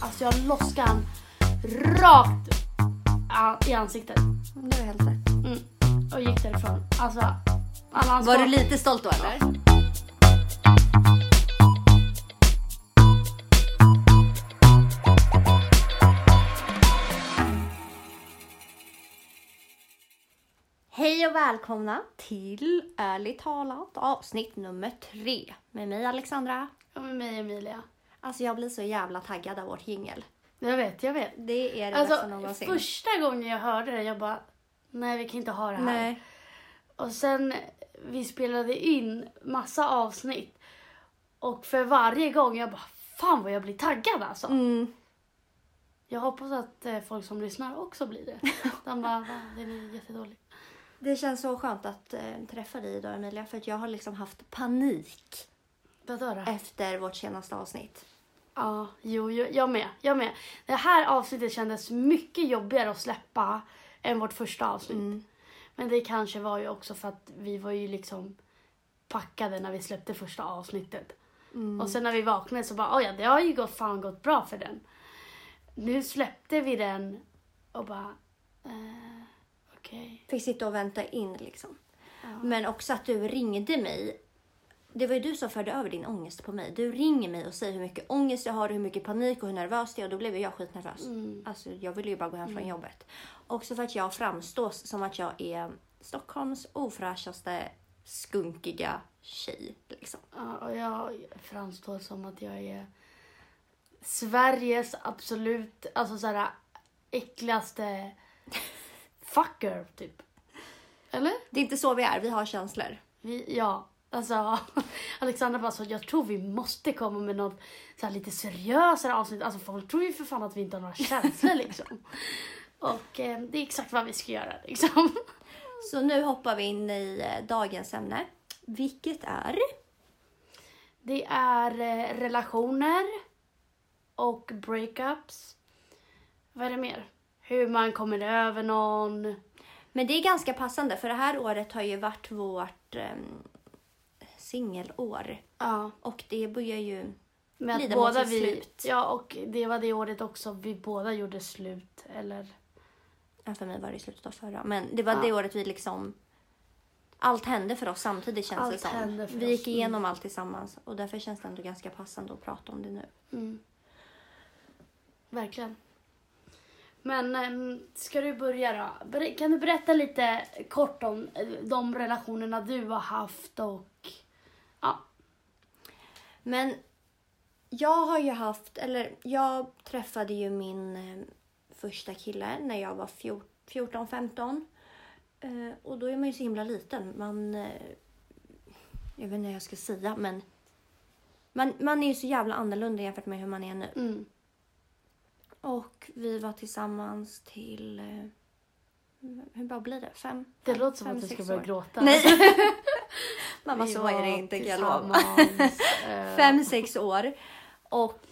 Alltså jag loskade han rakt i ansiktet. Det var helt rätt. Mm. Och gick därifrån. Alltså, alla hans Var du lite stolt då eller? Hej och välkomna till Ärligt talat avsnitt nummer tre med mig Alexandra. Ja, med mig Emilia. Alltså jag blir så jävla taggad av vårt jingel. Jag vet, jag vet. Det är det bästa Alltså, någonsin. första gången jag hörde det, jag bara, nej vi kan inte ha det här. Nej. Och sen vi spelade in massa avsnitt. Och för varje gång jag bara, fan vad jag blir taggad alltså. Mm. Jag hoppas att eh, folk som lyssnar också blir det. De bara, det är jättedåligt. Det känns så skönt att eh, träffa dig idag Emilia för att jag har liksom haft panik Vadå då? efter vårt senaste avsnitt. Ja, jo, jo, jag med. Jag med. Det här avsnittet kändes mycket jobbigare att släppa än vårt första avsnitt. Mm. Men det kanske var ju också för att vi var ju liksom packade när vi släppte första avsnittet. Mm. Och sen när vi vaknade så bara, "Oj, ja det har ju gått, fan gått bra för den. Nu släppte vi den och bara, eh, okej. Fick sitta och vänta in liksom. Ja. Men också att du ringde mig. Det var ju du som förde över din ångest på mig. Du ringer mig och säger hur mycket ångest jag har, hur mycket panik och hur nervös jag är. Och då blev jag skitnervös. Mm. Alltså, jag ville ju bara gå hem från jobbet. Också för att jag framstår som att jag är Stockholms ofräschaste skunkiga tjej. Liksom. Ja, och jag framstår som att jag är Sveriges absolut, alltså såhär äckligaste fucker typ. Eller? Det är inte så vi är, vi har känslor. Vi, ja, alltså Alexandra bara så jag tror vi måste komma med något så här lite seriösare avsnitt. Alltså folk tror ju för fan att vi inte har några känslor liksom. Och eh, det är exakt vad vi ska göra liksom. Så nu hoppar vi in i eh, dagens ämne. Vilket är? Det är eh, relationer och breakups. Vad är det mer? Hur man kommer över någon. Men det är ganska passande för det här året har ju varit vårt um, singelår. Ja, Och det börjar ju... med Lida mot båda sitt vi... slut. Ja, och det var det året också vi båda gjorde slut. Eller... Ja, för mig var det i slutet av förra. Men det var Ja. det året vi liksom... Allt hände för oss samtidigt känns Allt det som. Vi oss, gick igenom allt tillsammans och därför känns det ändå ganska passande att prata om det nu. Mm. Verkligen. Men äm, ska du börja då? Kan du berätta lite kort om eh, de relationerna du har haft och... Ja. Men jag har ju haft, eller jag träffade ju min eh, första kille när jag var 14-15. Eh, och då är man ju så himla liten. Man, jag vet inte hur jag ska säga men man, man är ju så jävla annorlunda jämfört med hur man är nu. Mm. Och vi var tillsammans till, eh, hur bra blir det? Fem? Det fem, låter som fem, att du ska börja år. gråta. Nej. Mamma Vi så är det inte kan jag lova. eh, Fem, sex år. Och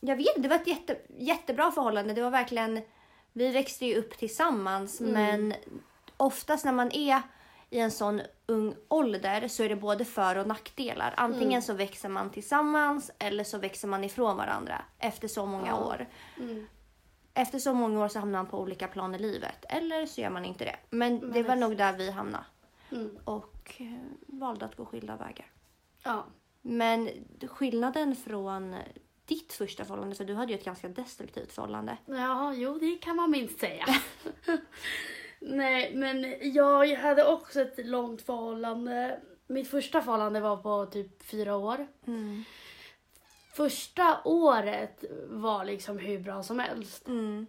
jag vet det var ett jätte, jättebra förhållande. Det var verkligen, vi växte ju upp tillsammans Mm. men oftast när man är i en sån ung ålder så är det både för och nackdelar. Antingen Mm. så växer man tillsammans eller så växer man ifrån varandra efter så många Ja. år. Mm. Efter så många år så hamnar man på olika plan i livet. Eller så gör man inte det. Men det var nog där vi hamnade. Mm. Och eh, valde att gå skilda vägar. Ja. Men skillnaden från ditt första förhållande, för du hade ju ett ganska destruktivt förhållande. ja, jo det kan man minst säga. Nej, men jag hade också ett långt förhållande. Mitt första förhållande var på typ fyra år. Mm. Första året var liksom hur bra som helst. Mm.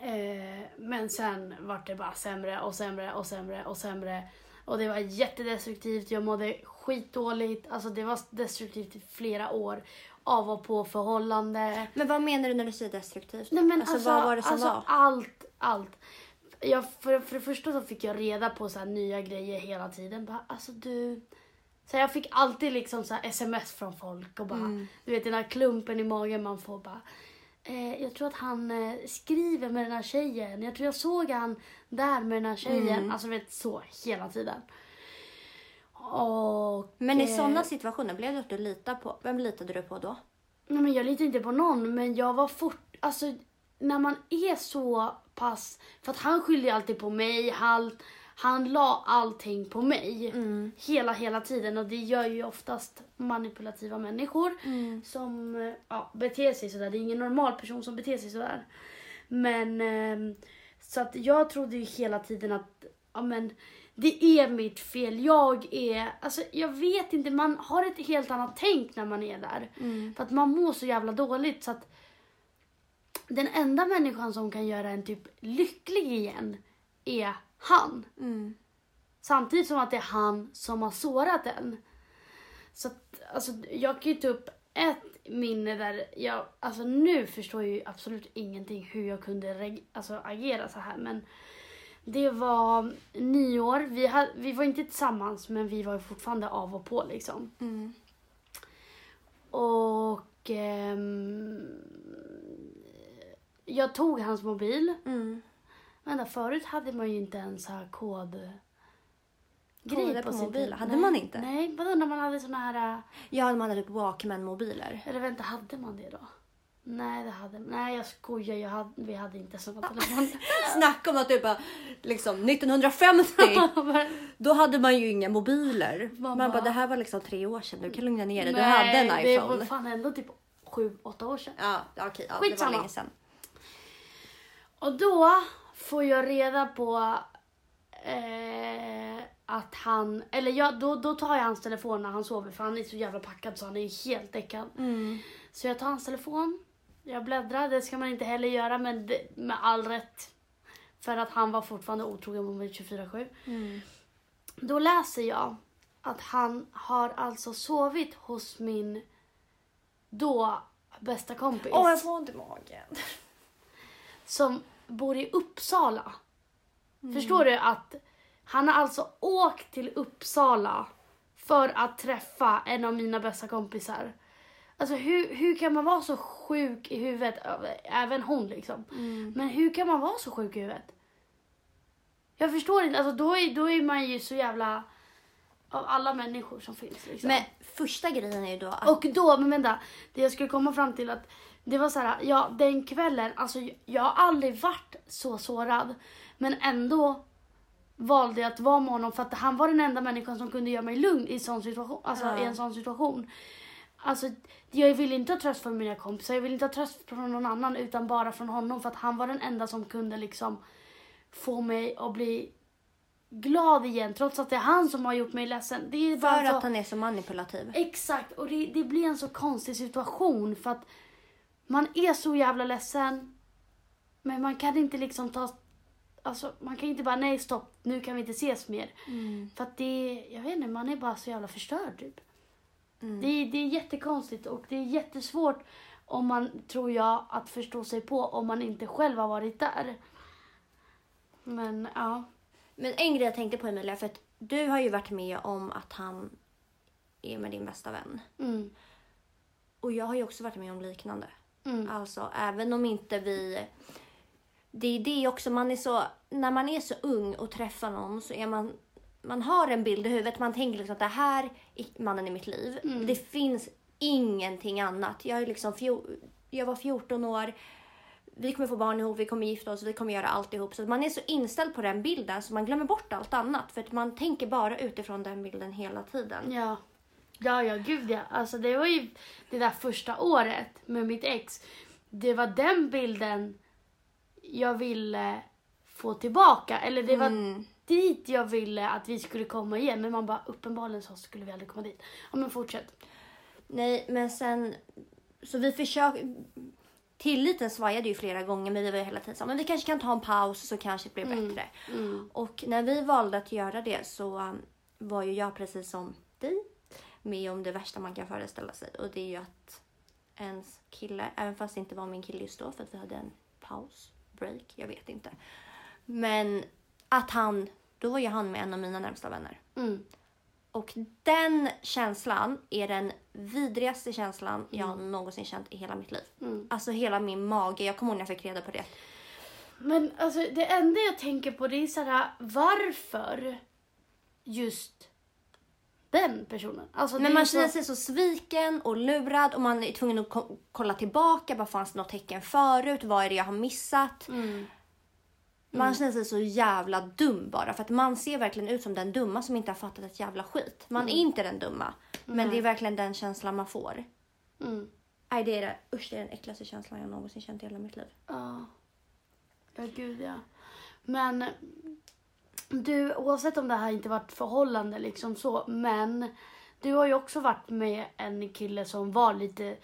Eh, men sen vart det bara sämre och sämre och sämre och sämre. Och det var jättedestruktivt. Jag mådde skitdåligt. Alltså det var destruktivt i flera år. Av och på förhållande. Men vad menar du när du säger destruktivt? Nej men alltså, alltså, vad var det som alltså var? allt, allt. Jag, för, för det första så fick jag reda på så här nya grejer hela tiden. Bara, alltså du... Så jag fick alltid liksom så här sms från folk och bara, Mm. du vet den här klumpen i magen man får bara. Eh, jag tror att han eh, skriver med den här tjejen. Jag tror jag såg han där med den här tjejen. Mm. Alltså vet så hela tiden. Och, Men i eh, sådana situationer, blev det att du litar på, vem litade du på då? Nej men jag litar inte på någon men jag var fort, alltså när man är så pass, för att han skyllde ju alltid på mig, han, han la allting på mig. Hela, hela tiden och det gör ju oftast manipulativa människor som eh, ja, beter sig sådär. Det är ingen normal person som beter sig sådär. Men ehm, så att jag trodde ju hela tiden att ja, men, det är mitt fel. Jag är, alltså jag vet inte, man har ett helt annat tänk när man är där. För att man mår så jävla dåligt så att den enda människan som kan göra en typ lycklig igen är han. Mm. Samtidigt som att det är han som har sårat en. Så att, alltså, jag kan ju ta upp ett minne där jag, alltså nu förstår jag ju absolut ingenting hur jag kunde reg- alltså, agera så här men det var nyår, vi, hade, vi var inte tillsammans men vi var fortfarande av och på liksom. Mm. Och ehm, jag tog hans mobil. Mm. Vänta, förut hade man ju inte ens här kod... Koder på sin mobiler? bil. Hade Nej, man inte? Nej, vadå när man hade såna här... äh, Ja, man hade typ Walkman-mobiler. Eller vänta, hade man det då? Nej, det hade Nej, jag skojar. Jag hade, vi hade inte såna telefoner. Snacka om att du bara, liksom 1950, då hade man ju inga mobiler. Mamma. Man bara, det här var liksom tre år sedan, du kan lugna ner dig. Du Nej, hade en det iPhone. var fan ändå typ sju, åtta år sedan. Ja, okej, ja, det var länge sedan. Och då får jag reda på eh, att han, eller jag, då, då tar jag hans telefon när han sover för han är så jävla packad så han är helt däckad. Mm. Så jag tar hans telefon, jag bläddrar, det ska man inte heller göra men det, med all rätt. För att han var fortfarande otrogen mot mig 24-7. Mm. Då läser jag att han har alltså sovit hos min då bästa kompis. Åh, jag får ont i magen. Som bor i Uppsala. Mm. Förstår du att han har alltså åkt till Uppsala för att träffa en av mina bästa kompisar. Alltså hur, hur kan man vara så sjuk i huvudet? Även hon liksom. Mm. Men hur kan man vara så sjuk i huvudet? Jag förstår inte. Alltså då är, då är man ju så jävla... Av alla människor som finns liksom. Men första grejen är ju då att... Och då, men vänta. Det jag skulle komma fram till att det var så här, ja den kvällen, alltså jag har aldrig varit så sårad. Men ändå valde jag att vara med honom för att han var den enda människan som kunde göra mig lugn i, sån situation, alltså, Ja. i en sån situation. Alltså, jag vill inte ha tröst från mina kompisar, jag vill inte ha tröst från någon annan utan bara från honom för att han var den enda som kunde liksom få mig att bli glad igen trots att det är han som har gjort mig ledsen. För så- att han är så manipulativ. Exakt, och det, det blir en så konstig situation för att man är så jävla ledsen men man kan inte liksom ta, alltså man kan inte bara nej stopp, nu kan vi inte ses mer. För att det, jag vet inte, man är bara så jävla förstörd typ. Mm. Det, är- det är jättekonstigt och det är jättesvårt om man, tror jag, att förstå sig på om man inte själv har varit där. Men ja. Men en grej jag tänkte på Emilia, för att du har ju varit med om att han är med din bästa vän. Mm, Och jag har ju också varit med om liknande. Mm, Alltså även om inte vi... Det är det också, man är så... När man är så ung och träffar någon så är man... Man har en bild i huvudet, man tänker liksom att det här är mannen i mitt liv. Mm. Det finns ingenting annat. Jag, är liksom fjol, jag var 14 år, vi kommer få barn ihop, vi kommer gifta oss, vi kommer göra alltihop. Så man är så inställd på den bilden så man glömmer bort allt annat. För att man tänker bara utifrån den bilden hela tiden. Ja. Ja, ja, gud ja. Alltså det var ju det där första året med mitt ex. Det var den bilden jag ville få tillbaka. Eller det var Mm. dit jag ville att vi skulle komma igen. Men man bara, uppenbarligen så skulle vi aldrig komma dit. Ja, men fortsätt. Nej, men sen... Så vi försöker... Tilliten svajade ju flera gånger men vi var ju hela tiden så men vi kanske kan ta en paus så kanske det blir Mm. bättre. Mm. Och när vi valde att göra det så um, var ju jag precis som dig med om det värsta man kan föreställa sig och det är ju att ens kille, även fast det inte var min kille just då för att vi hade en paus, break, jag vet inte. Men att han, då var ju han med en av mina närmsta vänner. Mm. Och den känslan är den vidrigaste känslan jag någonsin känt i hela mitt liv. Mm. Alltså hela min mage, jag kommer ihåg när jag fick reda på det. Men alltså det enda jag tänker på det är så här, varför just den personen. Alltså, Men man så- känner sig så sviken och lurad och man är tvungen att ko- kolla tillbaka. Vad fanns det något tecken förut? Vad är det jag har missat? Mm. Man känner sig så jävla dum bara för att man ser verkligen ut som den dumma som inte har fattat ett jävla skit. Man Mm. är inte den dumma, men det är verkligen den känslan man får. Mm. Nej, det är det. Usch, det är den äckligaste känslan jag någonsin känt i hela mitt liv. Ja. Ja, gud ja. Men du, oavsett om det här inte varit förhållande liksom så, men du har ju också varit med en kille som var lite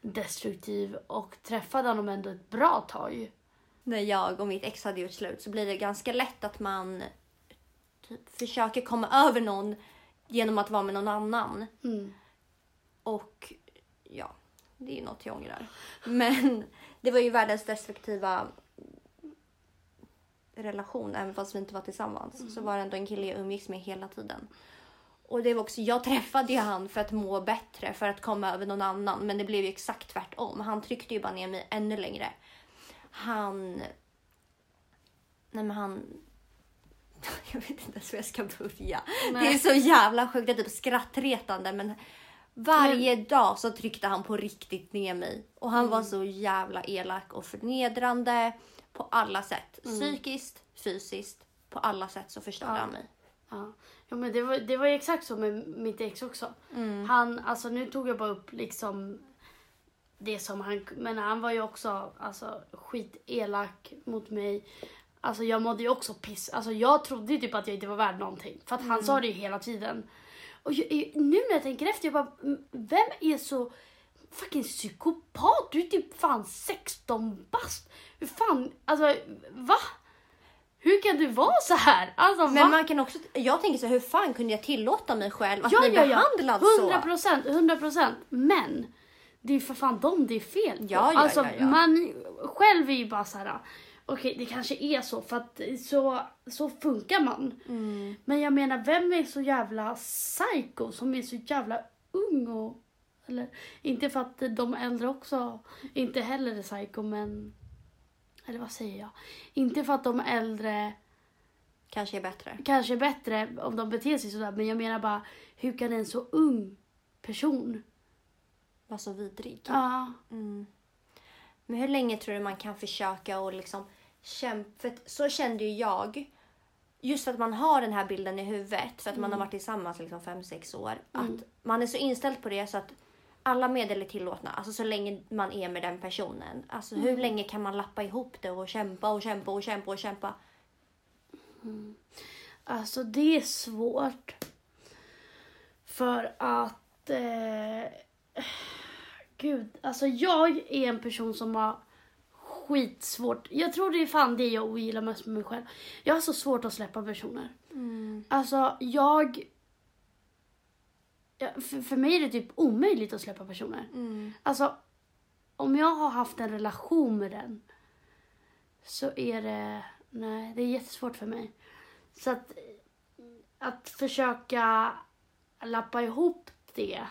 destruktiv och träffade honom ändå ett bra tag. När jag och mitt ex hade gjort slut så blir det ganska lätt att man typ försöker komma över någon genom att vara med någon annan. Mm. Och ja, det är ju något jag ångrar. Men det var ju världens destruktiva relation, även fast vi inte var tillsammans. Så var det ändå en kille jag umgicks med hela tiden. Och det var också, jag träffade ju han för att må bättre, för att komma över någon annan. Men det blev ju exakt tvärtom. Han tryckte ju bara ner mig ännu längre. Han... Nej men han... Jag vet inte ens hur jag ska börja. Det är så jävla sjukt, det är typ skrattretande men varje dag så tryckte han på riktigt ner mig. Och han var så jävla elak och förnedrande på alla sätt. Psykiskt, fysiskt, på alla sätt så förstörde Ja. han mig. Ja, ja men det var, det var exakt så med mitt ex också. Han, alltså nu tog jag bara upp liksom det som han, men han var ju också alltså skitelak mot mig. Alltså jag mådde ju också piss. Alltså jag trodde ju typ att jag inte var värd någonting. För att han sa det ju hela tiden. Och jag, nu när jag tänker efter, jag bara, "Mm, vem är så fucking psykopat? Du är typ fan 16 bast. Hur fan, alltså va? Hur kan du vara så här? Alltså va? Men man kan också, jag tänker så här, hur fan kunde jag tillåta mig själv att Ja, bli ja, ja. behandlad 100 så? procent, 100 procent. Men det är för fan dem det är fel på. Ja, ja, alltså, ja, ja. Man själv är ju bara så här. Okej, det kanske är så för att så, så funkar man. Mm. Men jag menar, vem är så jävla psycho som är så jävla ung och... Eller, inte för att de äldre också inte heller är psycho, men... Eller vad säger jag? Inte för att de äldre Kanske är bättre. kanske är bättre om de beter sig sådär, men jag menar bara, hur kan en så ung person... Var så vidrig. Ja. Mm. Men hur länge tror du man kan försöka och liksom kämpa? För så kände ju jag. Just för att man har den här bilden i huvudet, för att man har varit tillsammans liksom 5-6 år. Att man är så inställd på det så att alla medel är tillåtna. Alltså så länge man är med den personen. Alltså hur länge kan man lappa ihop det och kämpa och kämpa och kämpa och kämpa? Alltså det är svårt. För att... Eh, gud, alltså jag är en person som har skitsvårt. Jag tror det är fan det jag ogillar mest med mig själv. Jag har så svårt att släppa personer. Alltså jag... För, för mig är det typ omöjligt att släppa personer. Alltså, om jag har haft en relation med den så är det... Nej, det är jättesvårt för mig. Så att, att försöka lappa ihop det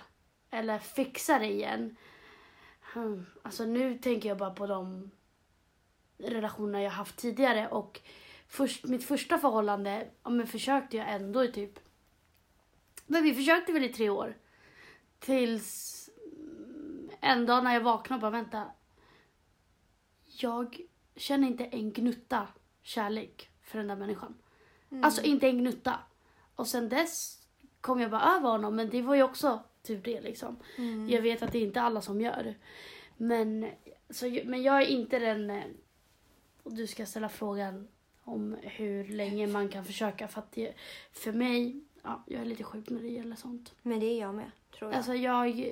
eller fixa det igen. Hmm, Alltså nu tänker jag bara på de relationer jag haft tidigare och först, mitt första förhållande, ja, men försökte jag ändå i typ... Men vi försökte väl i tre år. Tills mm, en dag när jag vaknade och bara vänta. Jag känner inte en gnutta kärlek för den där människan. Alltså inte en gnutta. Och sen dess kom jag bara över honom men det var ju också tur det liksom. Jag vet att det är inte alla som gör. Men, så, men jag är inte den... eh, Och du ska ställa frågan om hur länge man kan försöka för att det, för mig, ja, jag är lite sjuk när det gäller sånt. Men det är jag med, tror jag. Alltså jag,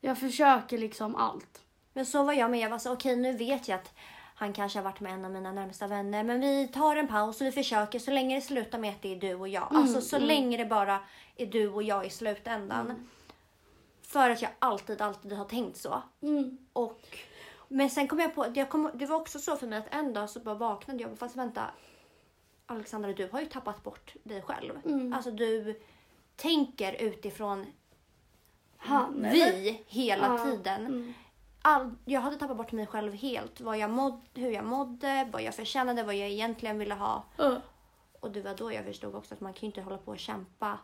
jag försöker liksom allt. Men så var jag med. Jag var så okej nu vet jag att han kanske har varit med en av mina närmsta vänner. Men vi tar en paus och vi försöker så länge det slutar med att det är du och jag. alltså så länge det bara är du och jag i slutändan. För att jag alltid, alltid har tänkt så. Och, men sen kom jag på, jag kom, det var också så för mig att en dag så bara vaknade jag och bara, fast vänta. Alexandra du har ju tappat bort dig själv. Alltså du tänker utifrån Han, eller? vi hela Ja. tiden. All, jag hade tappat bort mig själv helt. Vad jag mådde, hur jag mådde, vad jag förtjänade, vad jag egentligen ville ha. Ja. Och det var då jag förstod också att man kan ju inte hålla på och kämpa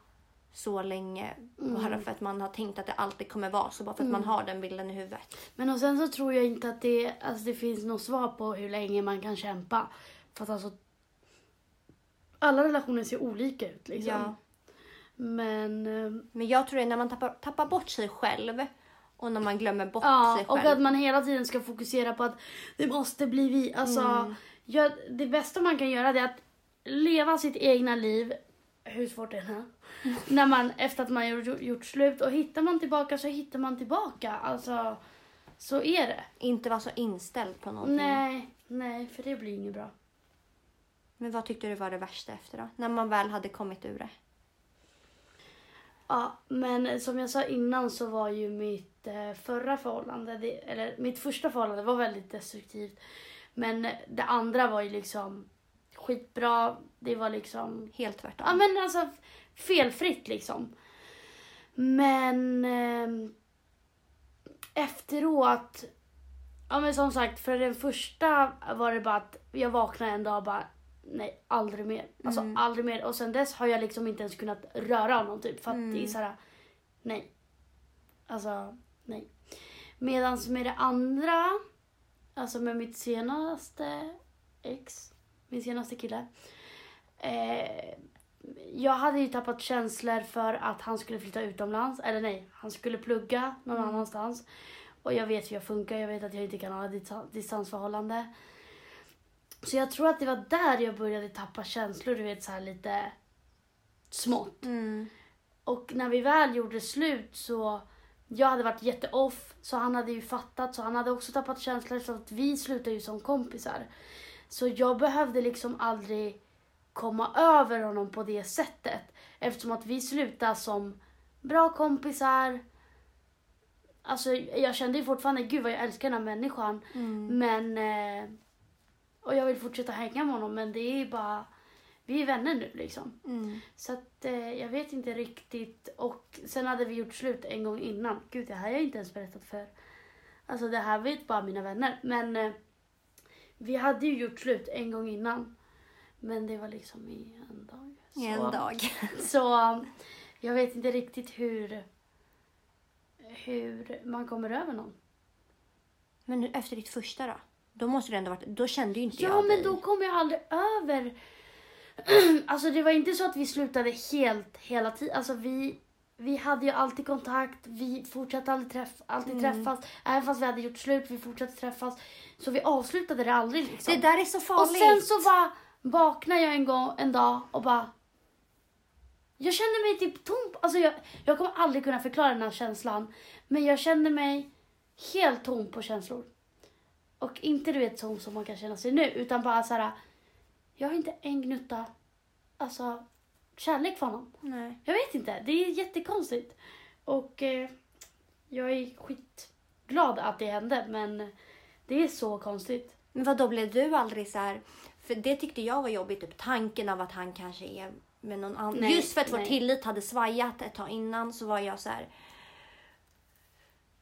så länge. Mm. Bara för att man har tänkt att det alltid kommer vara så. Bara för att man har den bilden i huvudet. Men och sen så tror jag inte att det, alltså det finns något svar på hur länge man kan kämpa. För att alltså, alla relationer ser olika ut liksom. Ja. Men, eh, Men jag tror det är när man tappar, tappar bort sig själv och när man glömmer bort ja, sig och själv. att man hela tiden ska fokusera på att det måste bli vi. Alltså, Mm. ja, det bästa man kan göra det är att leva sitt egna liv, hur svårt det är. När man, efter att man har gjort, gjort slut och hittar man tillbaka så hittar man tillbaka. Alltså, så är det. Inte vara så inställd på någonting. Nej, nej, för det blir inget bra. Men vad tyckte du var det värsta efter då? När man väl hade kommit ur det? Ja, men som jag sa innan så var ju mitt eh, förra förhållande, eller mitt första förhållande var väldigt destruktivt. Men det andra var ju liksom skitbra. Det var liksom, Helt tvärtom. ja men alltså felfritt liksom. Men eh, efteråt, ja men som sagt för den första var det bara att jag vaknade en dag och bara nej aldrig mer. Alltså Mm. aldrig mer. Och sen dess har jag liksom inte ens kunnat röra honom typ för att Mm. det är såhär, nej. Alltså nej. Medans med det andra, alltså med mitt senaste ex, min senaste kille. Eh, jag hade ju tappat känslor för att han skulle flytta utomlands. Eller nej, han skulle plugga någon Mm. annanstans. Och jag vet hur jag funkar, jag vet att jag inte kan ha dista- distansförhållande. Så jag tror att det var där jag började tappa känslor, du vet så här lite smått. Mm. Och när vi väl gjorde slut så, jag hade varit jätteoff, så han hade ju fattat, så han hade också tappat känslor, så att vi slutade ju som kompisar. Så jag behövde liksom aldrig komma över honom på det sättet. Eftersom att vi slutade som bra kompisar. Alltså jag kände ju fortfarande, gud vad jag älskar den här människan. Mm. Men, eh, och jag vill fortsätta hänga med honom men det är bara, vi är vänner nu liksom. Mm. Så att eh, jag vet inte riktigt. Och sen hade vi gjort slut en gång innan. Gud, det här har jag inte ens berättat för. Alltså det här vet bara mina vänner. Men eh, vi hade ju gjort slut en gång innan. Men det var liksom i en dag. I en Så- dag. Så jag vet inte riktigt hur, hur man kommer över någon. Men efter ditt första då? Då måste det ändå varit, då kände ju inte Ja, jag men dig. då kom jag aldrig över. alltså det var inte så att vi slutade helt hela tiden. Alltså vi, vi hade ju alltid kontakt. Vi fortsatte alltid, träff, alltid Mm. träffas. Även fast vi hade gjort slut, vi fortsatte träffas. Så vi avslutade det aldrig liksom. Det där är så och farligt. sen så bara vaknade jag en gång, en dag och bara... Jag känner mig typ tom. Alltså jag, jag kommer aldrig kunna förklara den här känslan. Men jag känner mig helt tom på känslor. Och inte du vet tom som man kan känna sig nu. Utan bara så här. Jag har inte en gnutta alltså, kärlek för honom. Nej. Jag vet inte. Det är jättekonstigt. Och eh, jag är skitglad att det hände. Men det är så konstigt. Men vad då blev du aldrig så här... För det tyckte jag var jobbigt, typ tanken av att han kanske är med någon annan. Just för att vår tillit hade svajat ett tag innan så var jag så här.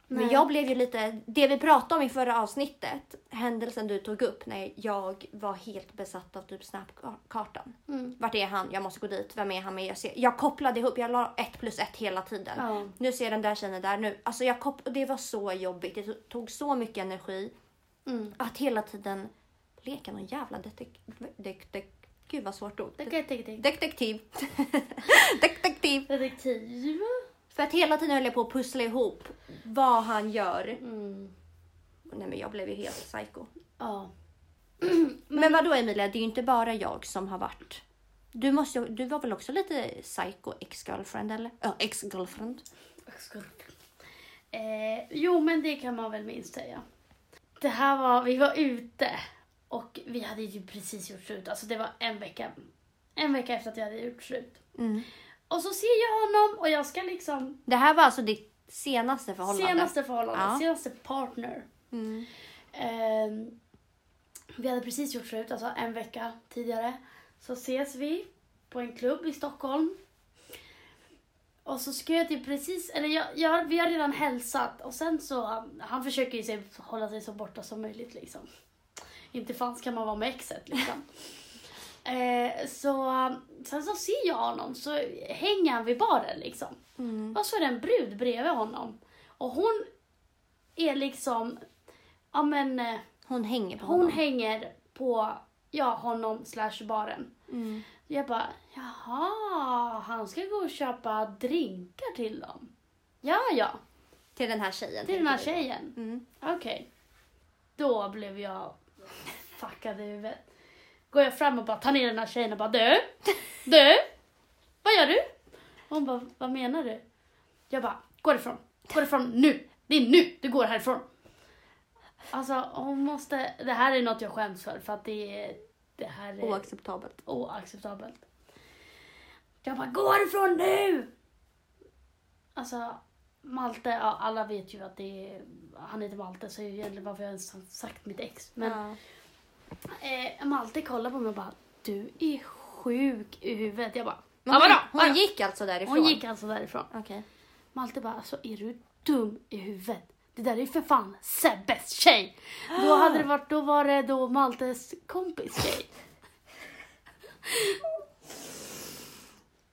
Men Nej. jag blev ju lite, det vi pratade om i förra avsnittet, händelsen du tog upp när jag var helt besatt av typ Snapkartan. Mm. Vart är han? Jag måste gå dit. Vem är han med? Jag, ser, jag kopplade ihop, jag la ett plus ett hela tiden. Ja. Nu ser den där tjejen där nu. Alltså jag kop- det var så jobbigt. Det tog så mycket energi. Mm. Att hela tiden leka någon jävla detek... Dek, dek, gud vad svårt ord. Detektiv. Detektiv. Detektiv. Detektiv. För att hela tiden höll jag på att pussla ihop vad han gör. Mm. Nej men jag blev ju helt psycho. Ja. Men vad då Emilia, det är ju inte bara jag som har varit. Du, måste, du var väl också lite psycho ex-girlfriend eller? Ja, ex-girlfriend. Eh, jo, men det kan man väl minst säga. Det här var, vi var ute och vi hade ju precis gjort slut. Alltså det var en vecka, en vecka efter att vi hade gjort slut. Mm. Och så ser jag honom och jag ska liksom, Det här var alltså ditt senaste förhållande? senaste förhållande, Ja. senaste partner. Mm. Ehm, vi hade precis gjort slut, alltså en vecka tidigare. Så ses vi på en klubb i Stockholm. Och så ska jag typ precis, eller jag, jag, vi har redan hälsat och sen så, han försöker ju sig, hålla sig så borta som möjligt liksom. Inte fanns kan man vara med exet liksom. Eh, så sen så ser jag honom så hänger han vid baren liksom. Mm. Och så är det en brud bredvid honom. Och hon är liksom, ja men eh, Hon hänger på hon honom. hänger på, ja honom slash baren. Mm. Jag bara, jaha, han ska gå och köpa drinkar till dem. Ja, ja, Till den här tjejen. till den här tjejen. Mm. Okej. Då blev jag fuckad i huvudet. Går jag fram och bara tar ner den här tjejen och bara du, du, vad gör du? Hon bara, vad menar du? Jag bara, gå ifrån, gå ifrån nu, det är nu du går härifrån. Alltså hon måste, det här är något jag skäms för för att det är, det här är Oacceptabelt. oacceptabelt. Jag bara, gå härifrån nu! Alltså, Malte, ja, alla vet ju att det är, han heter Malte så egentligen varför jag ens har sagt mitt ex. Men ja. Eh, Malte kollar på mig och bara, du är sjuk i huvudet. Jag bara, Men hon, vadå? hon gick alltså därifrån? Hon gick alltså därifrån. Okej. Malte bara, alltså är du dum i huvudet? Det där är ju för fan Sebbes tjej! Då hade det varit, då var det då Maltes kompis tjej.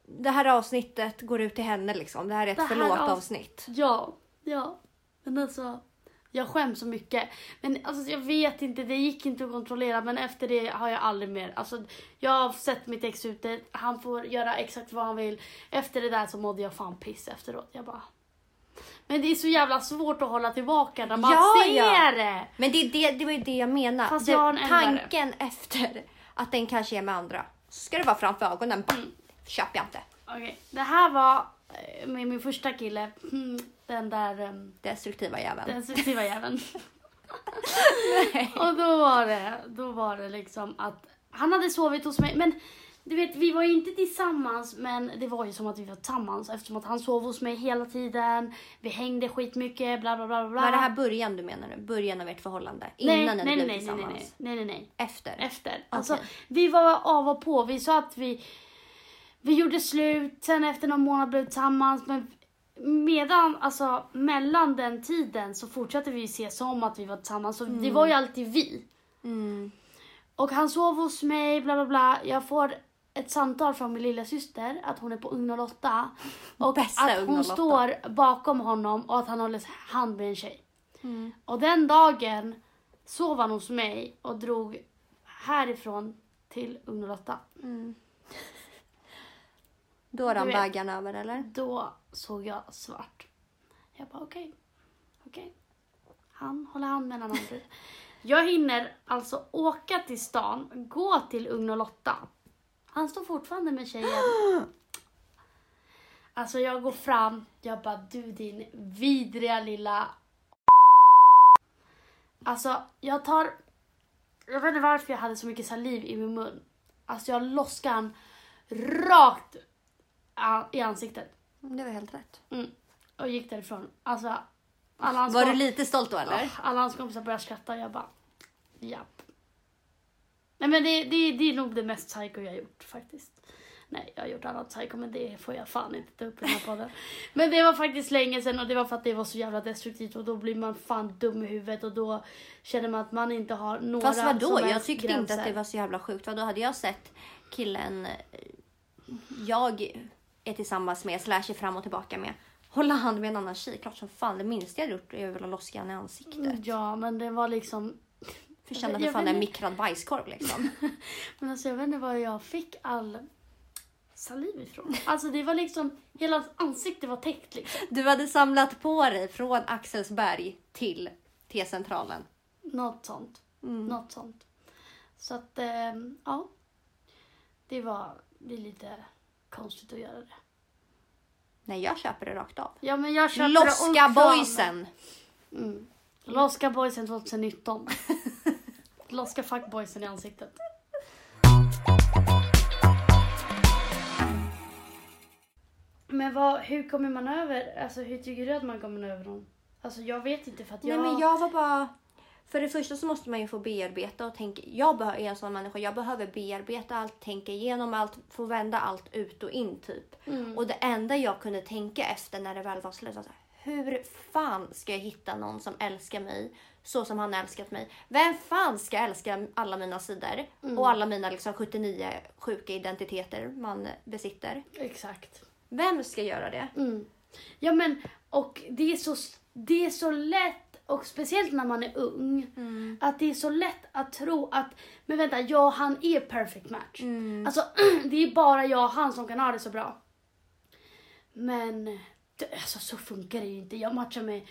Det här avsnittet går ut till henne liksom. Det här är ett Det här förlåt-avsnitt. Ja, ja. Men alltså, jag skäms så mycket. Men alltså jag vet inte, det gick inte att kontrollera men efter det har jag aldrig mer, alltså jag har sett mitt ex ute, han får göra exakt vad han vill. Efter det där så mådde jag fan piss efteråt. Jag bara... Men det är så jävla svårt att hålla tillbaka när man Ja, ser ja. det! Men det, det, det var ju det jag menar. Fast jag har en tanken efter att den kanske är med andra. Så ska det vara framför ögonen. Mm. Köper jag inte. Okej, det här var med min första kille, mm, den där um, Destruktiva jäveln. destruktiva jäveln. Och då var det, då var det liksom att han hade sovit hos mig. Men du vet, vi var ju inte tillsammans, men det var ju som att vi var tillsammans eftersom att han sov hos mig hela tiden. Vi hängde skitmycket, bla bla bla bla. Var det här början du menar nu? Början av ert förhållande? Innan nej, ni nej, blev nej, tillsammans? nej, nej, nej, nej. Efter? Efter. Alltså, Okej. vi var av och på. Vi sa att vi, vi gjorde slut, sen efter någon månad blev vi tillsammans. Men medan, alltså mellan den tiden så fortsatte vi se som att vi var tillsammans. Så det var ju alltid vi. Mm. Och han sov hos mig, bla bla bla. Jag får ett samtal från min lilla syster att hon är på Ugn 08 Och Bästa att hon 08. står bakom honom och att han håller hand med en tjej. Mm. Och den dagen sov han hos mig och drog härifrån till Ugn 08. Mm. Då rann bägaren över eller? Då såg jag svart. Jag bara okej, okej. Han håller hand med en annan brud. Jag hinner alltså åka till stan, gå till Ugn och Lotta. Han står fortfarande med tjejen. Alltså jag går fram, jag bara du din vidriga lilla Alltså jag tar, jag vet inte varför jag hade så mycket saliv i min mun. Alltså jag loskade han rakt i ansiktet. Det var helt rätt. Mm. Och gick därifrån. Alltså, alla hans, Var du lite stolt då eller? Alla hans kompisar började skratta och jag bara, japp. Nej men det, det, det är nog det mest psycho jag gjort faktiskt. Nej, jag har gjort annat psycho men det får jag fan inte ta upp i den här podden. Men det var faktiskt länge sedan och det var för att det var så jävla destruktivt och då blir man fan dum i huvudet och då känner man att man inte har några Fast vadå? Jag tyckte gränser. inte att det var så jävla sjukt. Vadå hade jag sett killen eh, jag är tillsammans med, slash är fram och tillbaka med, hålla hand med en annan tjej. Klart som fan, det minsta jag hade gjort är väl att loska henne i ansiktet. Ja, men det var liksom... För känna för fan en mikrad bajskorv liksom. Men alltså jag vet inte var jag fick all saliv ifrån. Alltså det var liksom, hela hans ansikte var täckt liksom. Du hade samlat på dig från Axelsberg till T-centralen. Något sånt. Mm. Något sånt. Så att, ehm, ja. Det var, det är lite konstigt att göra det. Nej, jag köper det rakt av. Ja men jag köper det Loska också. boysen! Mm. Loska boysen 2019. Loska fuckboysen i ansiktet. Men vad, hur kommer man över, alltså hur tycker du att man kommer över dem? Alltså jag vet inte för att jag... Nej men jag var bara... För det första så måste man ju få bearbeta och tänka. Jag är en sån människa, jag behöver bearbeta allt, tänka igenom allt, få vända allt ut och in typ. Mm. Och det enda jag kunde tänka efter när det väl var slut var så här, hur fan ska jag hitta någon som älskar mig så som han älskat mig? Vem fan ska älska alla mina sidor och alla mina liksom 79 sjuka identiteter man besitter? Exakt. Vem ska göra det? Mm. Ja men, och det är, så, det är så lätt, och speciellt när man är ung, att det är så lätt att tro att, men vänta, jag och han är perfect match. Alltså, det är bara jag och han som kan ha det så bra. Men, det, alltså så funkar det ju inte. Jag matchar med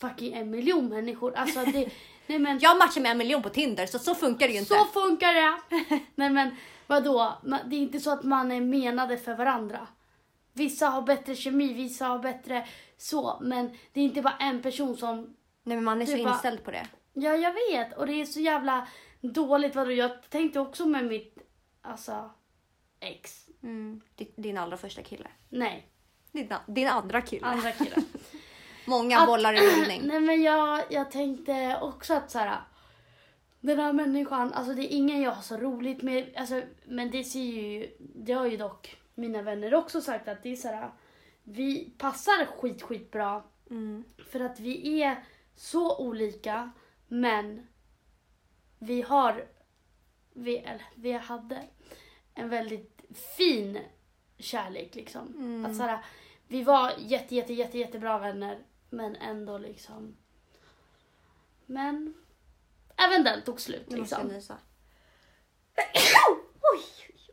fucking en miljon människor. Alltså det, nej men. Jag matchar med en miljon på Tinder så så funkar det ju inte. Så funkar det! Nej men vadå? Det är inte så att man är menade för varandra. Vissa har bättre kemi, vissa har bättre så. Men det är inte bara en person som... Nej men man är så Du bara- inställd på det. Ja, jag vet. Och det är så jävla dåligt. Vadå? Jag tänkte också med mitt, alltså, ex. Mm. Din- Din allra första kille. Nej, Din, din andra kille. andra killen. Många Att- bollar i rullning. Nej men jag, jag tänkte också att så här. Den här människan, alltså det är ingen jag har så roligt med. Alltså, men det ser ju, det har ju dock mina vänner också sagt att det är så här. Vi passar skit skit bra Mm. för att vi är så olika men vi har, vi, eller, vi hade en väldigt fin kärlek liksom. Mm. Att så här, vi var jätte, jätte, jätte, jättebra vänner men ändå liksom. Men även den tog slut måste jag liksom. nysa.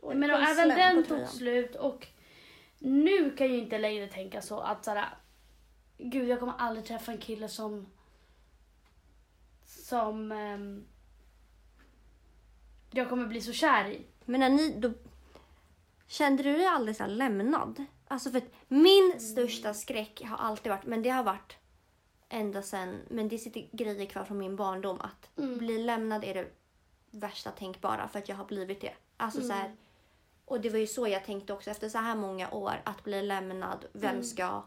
Oj, Men och kom även den tog slut och nu kan jag ju inte längre tänka så att såhär, gud jag kommer aldrig träffa en kille som som ehm, jag kommer bli så kär i. Men när ni, då, kände du dig aldrig så lämnad? Alltså för att min största skräck har alltid varit, men det har varit ända sen, men det sitter grejer kvar från min barndom att Mm. bli lämnad är det värsta tänkbara för att jag har blivit det. Alltså så Mm. här, och det var ju så jag tänkte också efter så här många år att bli lämnad, vem Mm. ska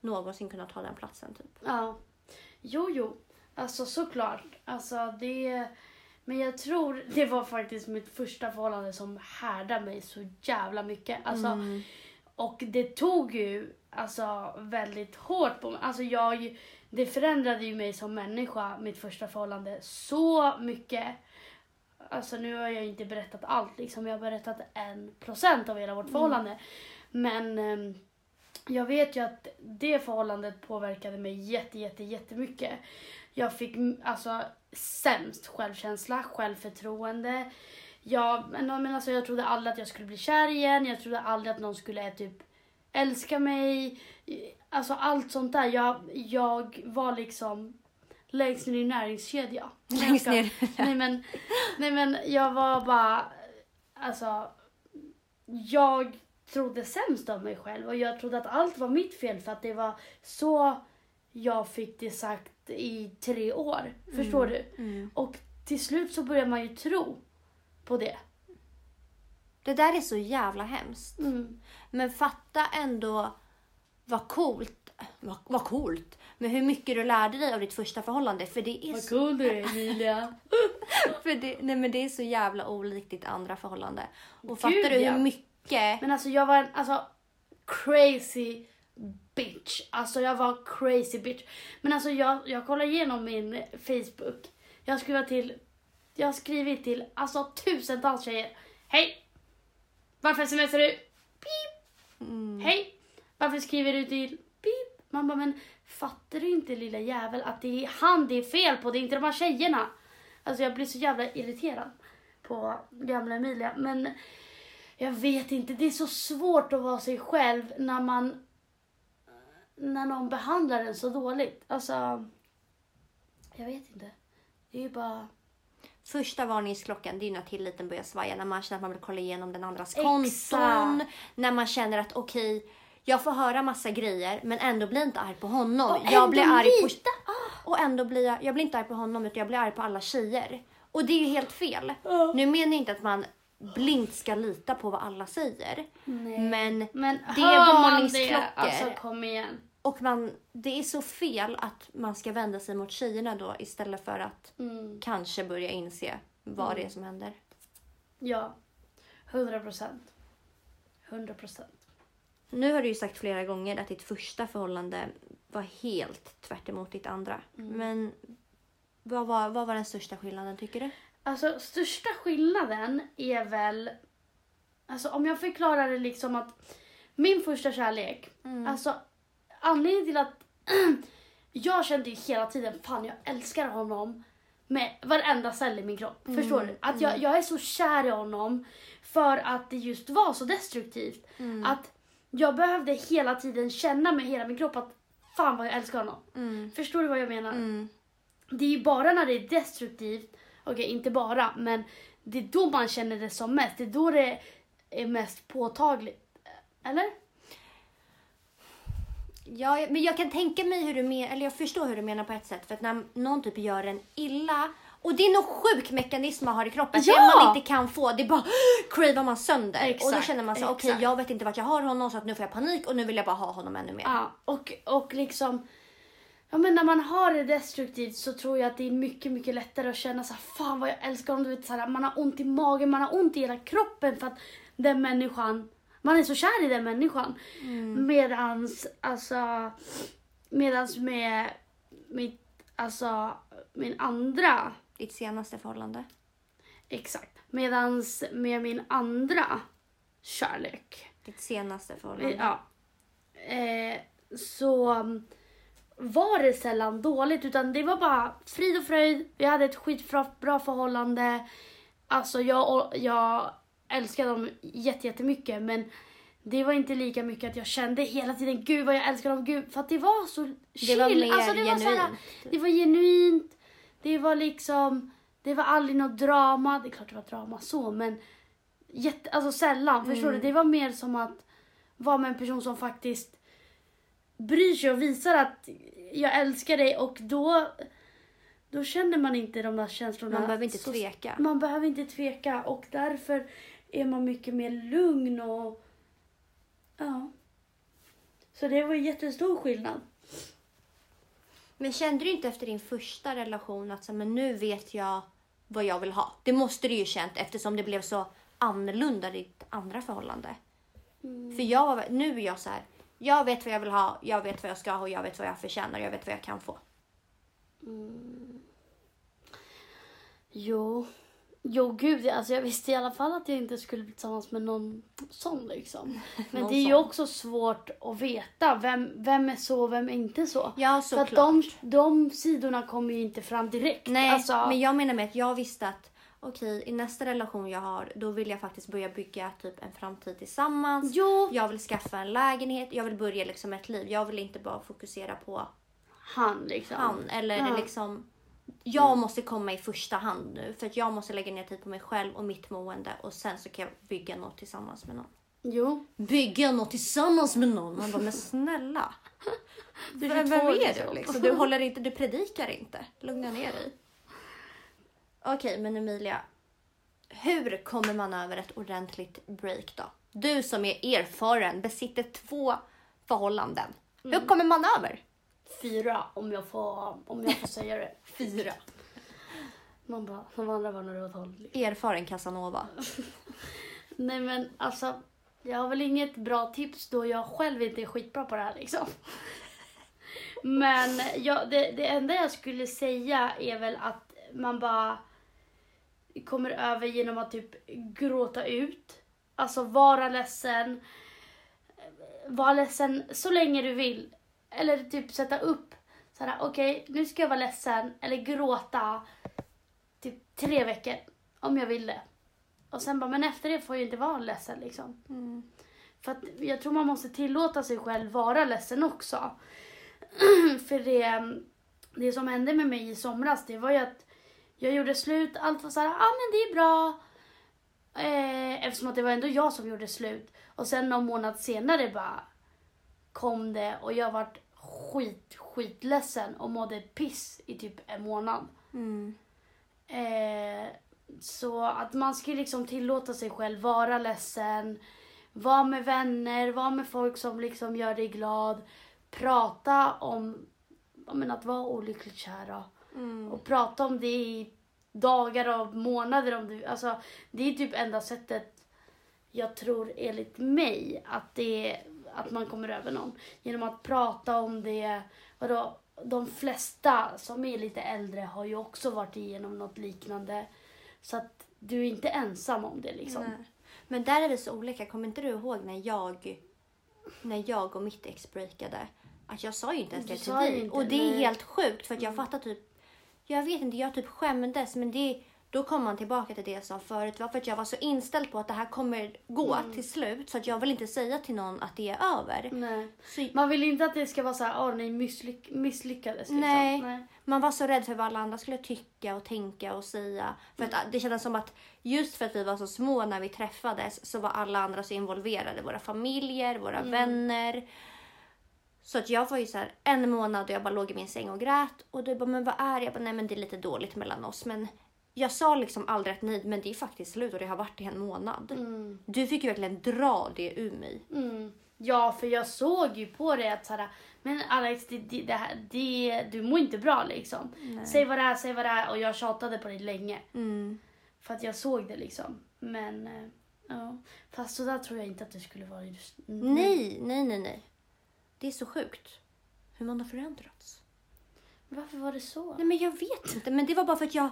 någonsin kunna ta den platsen typ? Ja. Jo, jo. Alltså såklart. Alltså det... Men jag tror det var faktiskt mitt första förhållande som härdade mig så jävla mycket. Alltså, Mm. Och det tog ju alltså väldigt hårt på mig. Alltså jag, det förändrade ju mig som människa, mitt första förhållande, så mycket. Alltså nu har jag inte berättat allt liksom. Jag har berättat en procent av hela vårt förhållande. Men ehm, jag vet ju att det förhållandet påverkade mig jätte, jätte, jättemycket. Jag fick alltså sämst självkänsla, självförtroende. Jag, men, men alltså, jag trodde aldrig att jag skulle bli kär igen. Jag trodde aldrig att någon skulle typ älska mig. Alltså allt sånt där. Jag, jag var liksom längst ner i näringskedja. Längst ner. nej, men, nej men jag var bara, alltså, jag trodde sämst om mig själv och jag trodde att allt var mitt fel för att det var så jag fick det sagt i tre år. Förstår du? Mm. Och till slut så börjar man ju tro på det. Det där är så jävla hemskt. Mm. Men fatta ändå vad coolt, vad, vad coolt, men hur mycket du lärde dig av ditt första förhållande. För det är, Vad så, cool du är Emilia. för det, nej men det är så jävla olikt ditt andra förhållande. Och Gud, fattar du hur mycket... Men alltså jag var en alltså, crazy bitch. Alltså jag var crazy bitch. Men alltså jag, jag kollar igenom min Facebook. Jag har skrivit till, jag har skrivit till alltså tusentals tjejer. Hej! Varför smsar du? Pip! Mm. Hej! Varför skriver du till? Pip! Man bara, men fattar du inte lilla jävel att det är han det är fel på, det är inte de här tjejerna. Alltså jag blir så jävla irriterad på gamla Emilia. Men jag vet inte, det är så svårt att vara sig själv när man när någon behandlar en så dåligt. Alltså, jag vet inte. Det är ju bara... Första varningsklockan det är när tilliten börjar svaja. När man känner att man vill kolla igenom den andras Exakt. konton. När man känner att okej, jag får höra massa grejer men ändå blir jag inte arg på honom. Och jag blir arg på... lite. Och ändå blir jag, jag blir inte arg på honom utan jag blir arg på alla tjejer. Och det är ju helt fel. Ja. Nu menar jag inte att man blint ska lita på vad alla säger. Nej. Men, Men det är man det, varningsklockor. alltså kom igen. Och man, det är så fel att man ska vända sig mot tjejerna då istället för att Mm. kanske börja inse vad det är som händer. Ja, hundra procent. Hundra procent. Nu har du ju sagt flera gånger att ditt första förhållande var helt tvärt emot ditt andra. Mm. Men vad var, vad var den största skillnaden tycker du? Alltså största skillnaden är väl, alltså om jag förklarar det liksom att min första kärlek, Mm. alltså anledningen till att jag kände ju hela tiden, fan jag älskar honom med varenda cell i min kropp. Mm, Förstår du? Att jag, jag är så kär i honom för att det just var så destruktivt. Mm. Att jag behövde hela tiden känna med hela min kropp att fan vad jag älskar honom. Mm. Förstår du vad jag menar? Mm. Det är ju bara när det är destruktivt, okej inte bara, men det är då man känner det som mest. Det är då det är mest påtagligt. Eller? Ja, men jag kan tänka mig hur du menar, eller jag förstår hur du menar på ett sätt. För att när någon typ gör en illa, och det är någon sjuk mekanism man har i kroppen. Ja! Det man inte kan få, det är bara cravar man sönder. och då Exakt, känner man så okej exakt. jag vet inte vart jag har honom så att nu får jag panik och nu vill jag bara ha honom ännu mer. Ja, och, och liksom... Ja men när man har det destruktivt så tror jag att det är mycket, mycket lättare att känna så här, fan vad jag älskar honom. Du vet, så här, man har ont i magen, man har ont i hela kroppen för att den människan, man är så kär i den människan. Medans, alltså, medans med mitt, alltså, min andra, Ditt senaste förhållande. exakt, medans med min andra kärlek, Ditt senaste förhållande. ja, eh, så var det sällan dåligt utan det var bara frid och fröjd. Vi hade ett skitbra bra förhållande. Alltså jag, jag älskade dem jätte- jättemycket men det var inte lika mycket att jag kände hela tiden gud vad jag älskar dem, gud för att det var så chill. Det var mer alltså, det var såhär, genuint. det var genuint. Det var liksom, det var aldrig något drama. Det är klart det var drama så men jätte, alltså sällan. Förstår Mm. du? Det var mer som att vara med en person som faktiskt bryr sig och visar att jag älskar dig och då, då känner man inte de där känslorna. Man behöver inte tveka. Man behöver inte tveka och därför är man mycket mer lugn och ja. Så det var en jättestor skillnad. Men kände du inte efter din första relation att så, men nu vet jag vad jag vill ha? Det måste du ju känt eftersom det blev så annorlunda ditt andra förhållande. För jag var, nu är jag så här, jag vet vad jag vill ha, jag vet vad jag ska ha och jag vet vad jag förtjänar och jag vet vad jag kan få. Jo. Jo gud, alltså jag visste i alla fall att jag inte skulle bli tillsammans med någon sån liksom. Men Någon det är ju sån. också svårt att veta vem, vem är så och vem är inte så. Ja, För såklart. de, de sidorna kommer ju inte fram direkt. Nej, alltså, men jag menar med att jag visste att okej, i nästa relation jag har, då vill jag faktiskt börja bygga typ en framtid tillsammans. Jo, Jag vill skaffa en lägenhet, jag vill börja liksom ett liv. Jag vill inte bara fokusera på han liksom. han. Eller Ja. liksom, jag måste komma i första hand nu. För att jag måste lägga ner tid på mig själv och mitt mående. Och sen så kan jag bygga något tillsammans med någon. Jo. Bygga något tillsammans med någon? Man bara, men snälla. Du Vem, är vem 22 är liksom. du liksom? Du håller inte, du predikar inte. Lugna ner dig. Okej, men Emilia. Hur kommer man över ett ordentligt break då? Du som är erfaren, besitter två förhållanden. Hur kommer man över? Fyra om jag får, om jag får säga det. Fyra. Man bara, de andra var var tolv. liksom. Erfaren Casanova. Nej men alltså, jag har väl inget bra tips då jag själv inte är skitbra på det här liksom. Men jag, det, det enda jag skulle säga är väl att man bara kommer över genom att typ gråta ut. Alltså vara ledsen. Vara ledsen så länge du vill. Eller typ sätta upp så här, okej nu ska jag vara ledsen eller gråta typ tre veckor om jag vill det. Och sen bara, men efter det får jag inte vara ledsen liksom. Mm. För att jag tror man måste tillåta sig själv vara ledsen också. För det, det som hände med mig i somras, det var ju att jag gjorde slut, allt var såhär, ja ah, men det är bra. Eh, eftersom att det var ändå jag som gjorde slut. Och sen någon månad senare bara kom det och jag vart skit, skitledsen och mådde piss i typ en månad. Mm. Eh, så att man ska liksom tillåta sig själv vara ledsen, vara med vänner, vara med folk som liksom gör dig glad. Prata om men att vara olyckligt kär. Mm. och prata om det i dagar och månader. Om du, alltså, det är typ enda sättet jag tror enligt mig att det att man kommer över någon. Genom att prata om det. Vadå? De flesta som är lite äldre har ju också varit igenom något liknande. Så att du är inte ensam om det liksom. Nej. Men där är vi så olika. Kommer inte du ihåg när jag, när jag och mitt ex breakade? Att jag sa ju inte ens det till dig. Och det är. Mm. helt sjukt för att jag fattar typ, jag vet inte, jag typ skämdes men det, då kom man tillbaka till det sa förut. Var för att jag var så inställd på att det här kommer gå Mm. till slut så att jag vill inte säga till någon att det är över. Nej. Så, Man vill inte att det ska vara så här, åh ni misslyck misslyckades. Liksom. Nej. Nej. Man var så rädd för vad alla andra skulle tycka och tänka och säga. För Mm. att det kändes som att just för att vi var så små när vi träffades så var alla andra så involverade. Våra familjer, våra Mm. vänner. Så att jag var ju så här en månad och jag bara låg i min säng och grät. Och du bara, men vad är det? Jag bara, nej men det är lite dåligt mellan oss. Men jag sa liksom aldrig att nej, men det är faktiskt slut och det har varit i en månad. Mm. Du fick ju verkligen dra det ur mig. Mm. Ja, för jag såg ju på dig att såhär, men Alex, det, det, det här, det, du mår inte bra liksom. Säg vad det är, säg vad det är. Och jag tjatade på dig länge. Mm. För att jag såg det liksom. Men, eh, ja. Fast så där tror jag inte att det skulle vara just nu. Nej, nej, nej, nej. Det är så sjukt hur man har förändrats. Varför var det så? Nej men jag vet inte, men det var bara för att jag...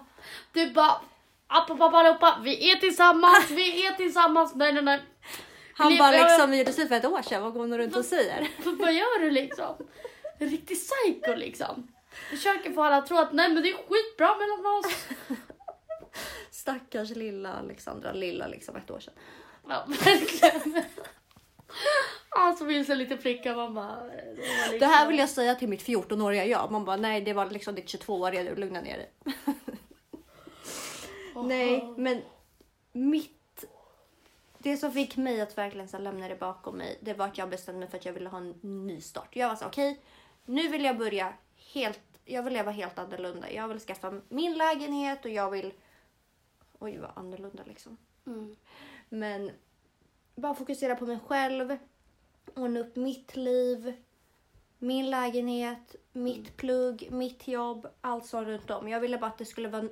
Du bara, appa vi är tillsammans, vi är tillsammans. Nej, nej, nej. Han bara liksom, vi gjorde slut för ett år sedan, vad går hon runt och säger? Vad gör du liksom? En riktig psycho liksom. Försöker få alla att tro att nej men det är skitbra mellan oss. Stackars lilla Alexandra, lilla liksom ett år sedan. Ja, verkligen. Alltså minns en liten flicka, man bara... Det, var liksom, Det här vill jag säga till mitt 14-åriga jag. Man bara, nej det var liksom ditt 22-åriga du, lugna ner dig. Åh. Nej, men mitt... Det som fick mig att verkligen så lämna det bakom mig, det var att jag bestämde mig för att jag ville ha en ny start. Jag var så okej, nu vill jag börja helt, jag vill leva helt annorlunda. Jag vill skaffa min lägenhet och jag vill, oj vad annorlunda liksom. Mm. Men bara fokusera på mig själv, ordna upp mitt liv, min lägenhet, mitt plugg, mitt jobb, allt som runt om. Jag ville bara att det skulle vara,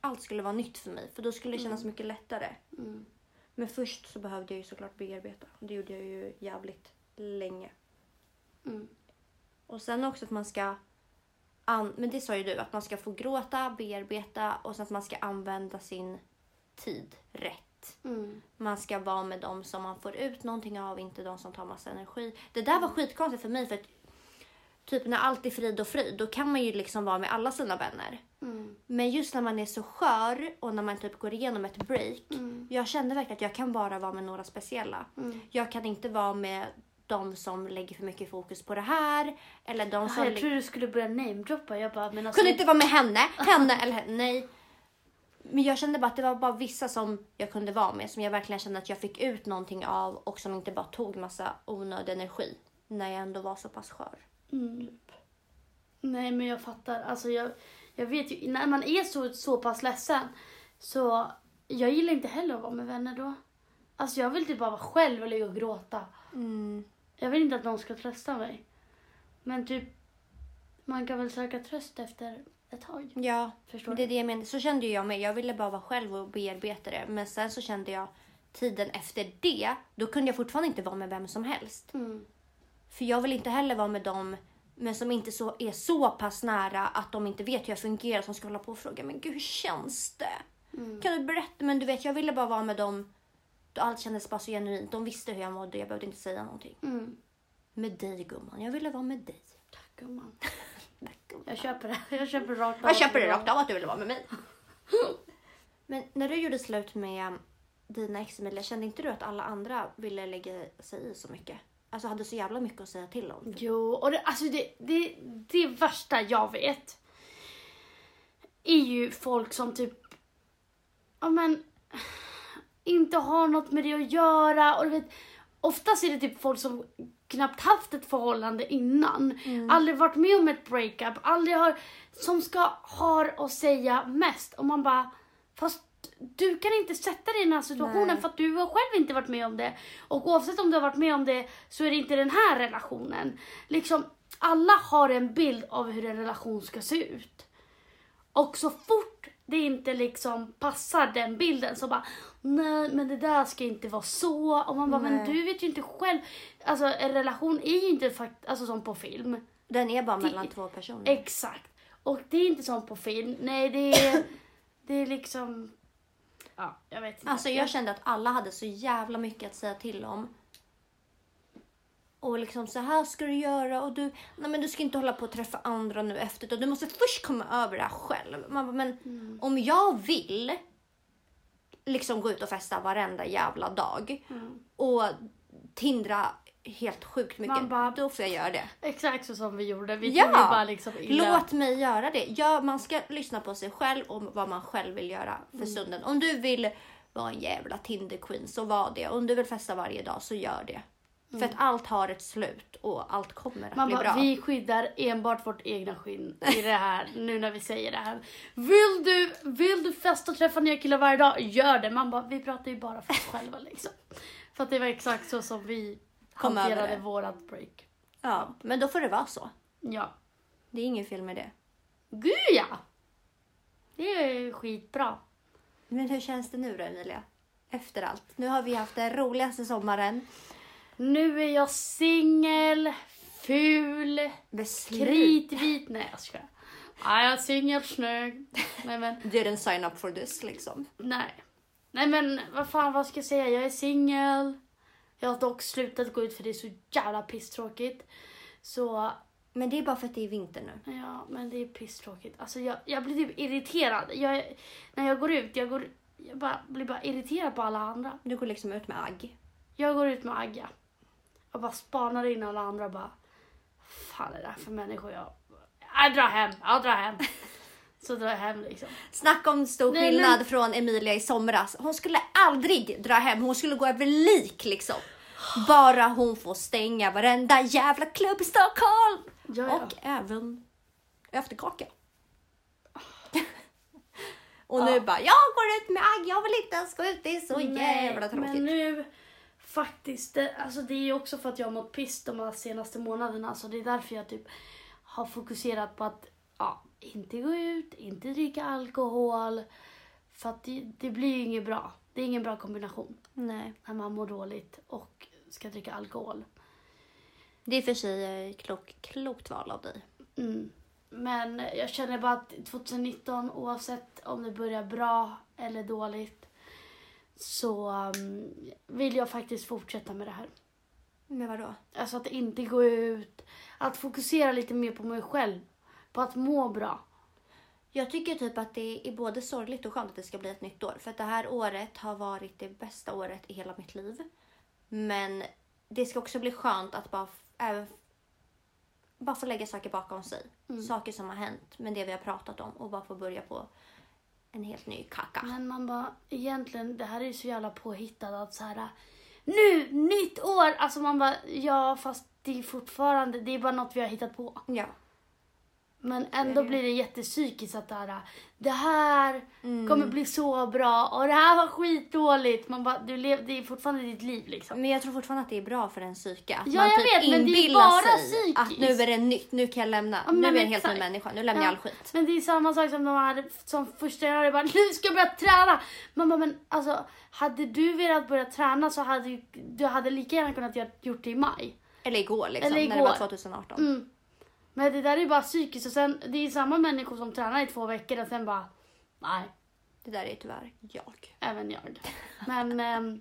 allt skulle vara nytt för mig för då skulle det kännas mycket lättare. Mm. Men först så behövde jag ju såklart bearbeta. Det gjorde jag ju jävligt länge. Mm. Och sen också att man ska, men det sa ju du, att man ska få gråta, bearbeta och sen att man ska använda sin tid rätt. Mm. Man ska vara med dem som man får ut någonting av, inte de som tar massa energi. Det där var skitkonstigt för mig för att typ när allt är frid och fröjd då kan man ju liksom vara med alla sina vänner. Mm. Men just när man är så skör och när man typ går igenom ett break. Mm. Jag kände verkligen att jag kan bara vara med några speciella. Mm. Jag kan inte vara med de som lägger för mycket fokus på det här. Eller de som... Jag trodde du skulle börja namedroppa. Jag bara, men alltså, kunde inte vara med henne, henne eller henne. Nej. Men jag kände bara att det var bara vissa som jag kunde vara med som jag verkligen kände att jag fick ut någonting av och som inte bara tog massa onödig energi när jag ändå var så pass skör. Mm. Nej, men jag fattar. Alltså, jag, jag vet ju, när man är så, så pass ledsen så jag gillar inte heller att vara med vänner då. Alltså jag vill typ bara vara själv och ligga och gråta. Mm. Jag vill inte att någon ska trösta mig. Men typ, man kan väl söka tröst efter ett tag. Ja, Förstår det är det jag menar. Så kände jag med. Jag ville bara vara själv och bearbeta det. Men sen så kände jag tiden efter det, då kunde jag fortfarande inte vara med vem som helst. Mm. För jag vill inte heller vara med dem men som inte så, är så pass nära att de inte vet hur jag fungerar som ska hålla på och fråga men gud hur känns det? Mm. Kan du berätta? Men du vet jag ville bara vara med dem då allt kändes bara så genuint. De visste hur jag mådde jag behövde inte säga någonting. Mm. Med dig gumman, jag ville vara med dig. Tack gumman. Tack, gumman. Jag köper det. Jag köper rakt av. Jag köper det rakt av att du ville vara med mig. Men när du gjorde slut med dina ex Emilia, kände inte du att alla andra ville lägga sig i så mycket? Alltså hade så jävla mycket att säga till om. Jo, och det, alltså det, det, det värsta jag vet är ju folk som typ, ja men, inte har något med det att göra. Och du vet, oftast är det typ folk som knappt haft ett förhållande innan. Aldrig varit med om ett breakup, aldrig har, som ska ha att säga mest. Och man bara, fast du kan inte sätta dig i den här situationen Nej. för att du har själv inte varit med om det. Och oavsett om du har varit med om det så är det inte den här relationen. Liksom, alla har en bild av hur en relation ska se ut. Och så fort det inte liksom passar den bilden så bara nej men det där ska inte vara så. Och man bara men Nej. du vet ju inte själv. Alltså en relation är ju inte fakt- alltså, som på film. Den är bara Det- mellan två personer. Exakt. Och det är inte som på film. Nej det är, det är liksom, ja jag vet inte. Alltså jag kände att alla hade så jävla mycket att säga till om. Och liksom så här ska du göra och du, nej men du ska inte hålla på att träffa andra nu efteråt. Du måste först komma över det här själv. Man bara, men Mm. om jag vill liksom gå ut och festa varenda jävla dag Mm. och tindra helt sjukt mycket, Man bara- då får jag göra det. Exakt så som vi gjorde. Vi Ja! bara liksom illa. Låt mig göra det. Ja, man ska lyssna på sig själv och vad man själv vill göra för Mm. stunden. Om du vill vara en jävla Tinder queen så var det. Om du vill festa varje dag så gör det. För att allt har ett slut och allt kommer att Mm. Man bli bara, bra. vi skyddar enbart vårt egna skinn i det här, nu när vi säger det här. Vill du, vill du festa och träffa nya killar varje dag? Gör det. Man bara, vi pratar ju bara för oss själva liksom. För att det var exakt så som vi Kom hanterade vårat break. Ja, men då får det vara så. Ja. Det är ingen fel med det. Gud ja! Det är skitbra. Men hur känns det nu då Emilia? Efter allt. Nu har vi haft den roligaste sommaren. Nu är jag singel, ful, kritvit. Nej jag skojar. Ja, jag är singel, snygg. Nej men. Didn't sign up for this liksom. Nej. Nej men vad fan vad ska jag säga? Jag är singel. Jag har dock slutat gå ut för det är så jävla pisstråkigt. Så Men det är bara för att det är vinter nu. ja, men det är pisstråkigt. Alltså jag, jag blir typ irriterad. Jag, när jag går ut, jag, går, jag bara, blir bara irriterad på alla andra. Du går liksom ut med agg. Jag går ut med Agga. Jag bara spanar in alla andra och bara, fan är det här för människor? Jag, jag drar hem, jag drar hem. Så drar jag hem liksom. Snacka om stor Nej, skillnad men- från Emilia i somras. Hon skulle aldrig dra hem, hon skulle gå över lik liksom. Bara hon får stänga varenda jävla klubb i Stockholm. Ja, ja. Och även efterkaka. Och nu Ja. bara, jag går ut med agg, jag vill inte ens gå ut, det är så jävla tråkigt. Men nu faktiskt, det, alltså det är också för att jag har mått piss de här senaste månaderna. Så det är därför jag typ har fokuserat på att ja, inte gå ut, inte dricka alkohol. För att det, det blir ju inget bra. Det är ingen bra kombination Nej. när man mår dåligt och ska dricka alkohol. Det är för sig eh, klok, klokt val av dig. Mm. Men jag känner bara att 2019, oavsett om det börjar bra eller dåligt, så um, vill jag faktiskt fortsätta med det här. Men vadå? Alltså att inte gå ut, att fokusera lite mer på mig själv, på att må bra. Jag tycker typ att det är både sorgligt och skönt att det ska bli ett nytt år. För att det här året har varit det bästa året i hela mitt liv. Men det ska också bli skönt att bara, även, bara få lägga saker bakom sig. Saker som har hänt, men det vi har pratat om. Och bara få börja på en helt ny kaka. Men man bara, egentligen, det här är ju så jävla påhittat att så här, nu, nytt år! Alltså man bara, ja fast det är fortfarande, det är bara något vi har hittat på. Ja. Men ändå det. blir det jättepsykiskt att det här, det här Mm. kommer bli så bra och det här var skitdåligt. Man bara, du lev, det är fortfarande ditt liv liksom. Men jag tror fortfarande att det är bra för en psyke. Att Ja, man jag typ vet, men det är bara psykiskt. att nu är det nytt, nu kan jag lämna. Ja, nu är jag en helt ny människa, nu lämnar jag all skit. Men det är samma sak som de här som första januari bara, nu ska jag börja träna. Man bara, men alltså hade du velat börja träna så hade du hade lika gärna kunnat gjort det i maj. Eller igår liksom, Eller när det var igår. 2018. Mm. Men det där är bara psykiskt och sen, det är samma människor som tränar i två veckor och sen bara, nej. Det där är tyvärr jag. Även jag. Men ehm,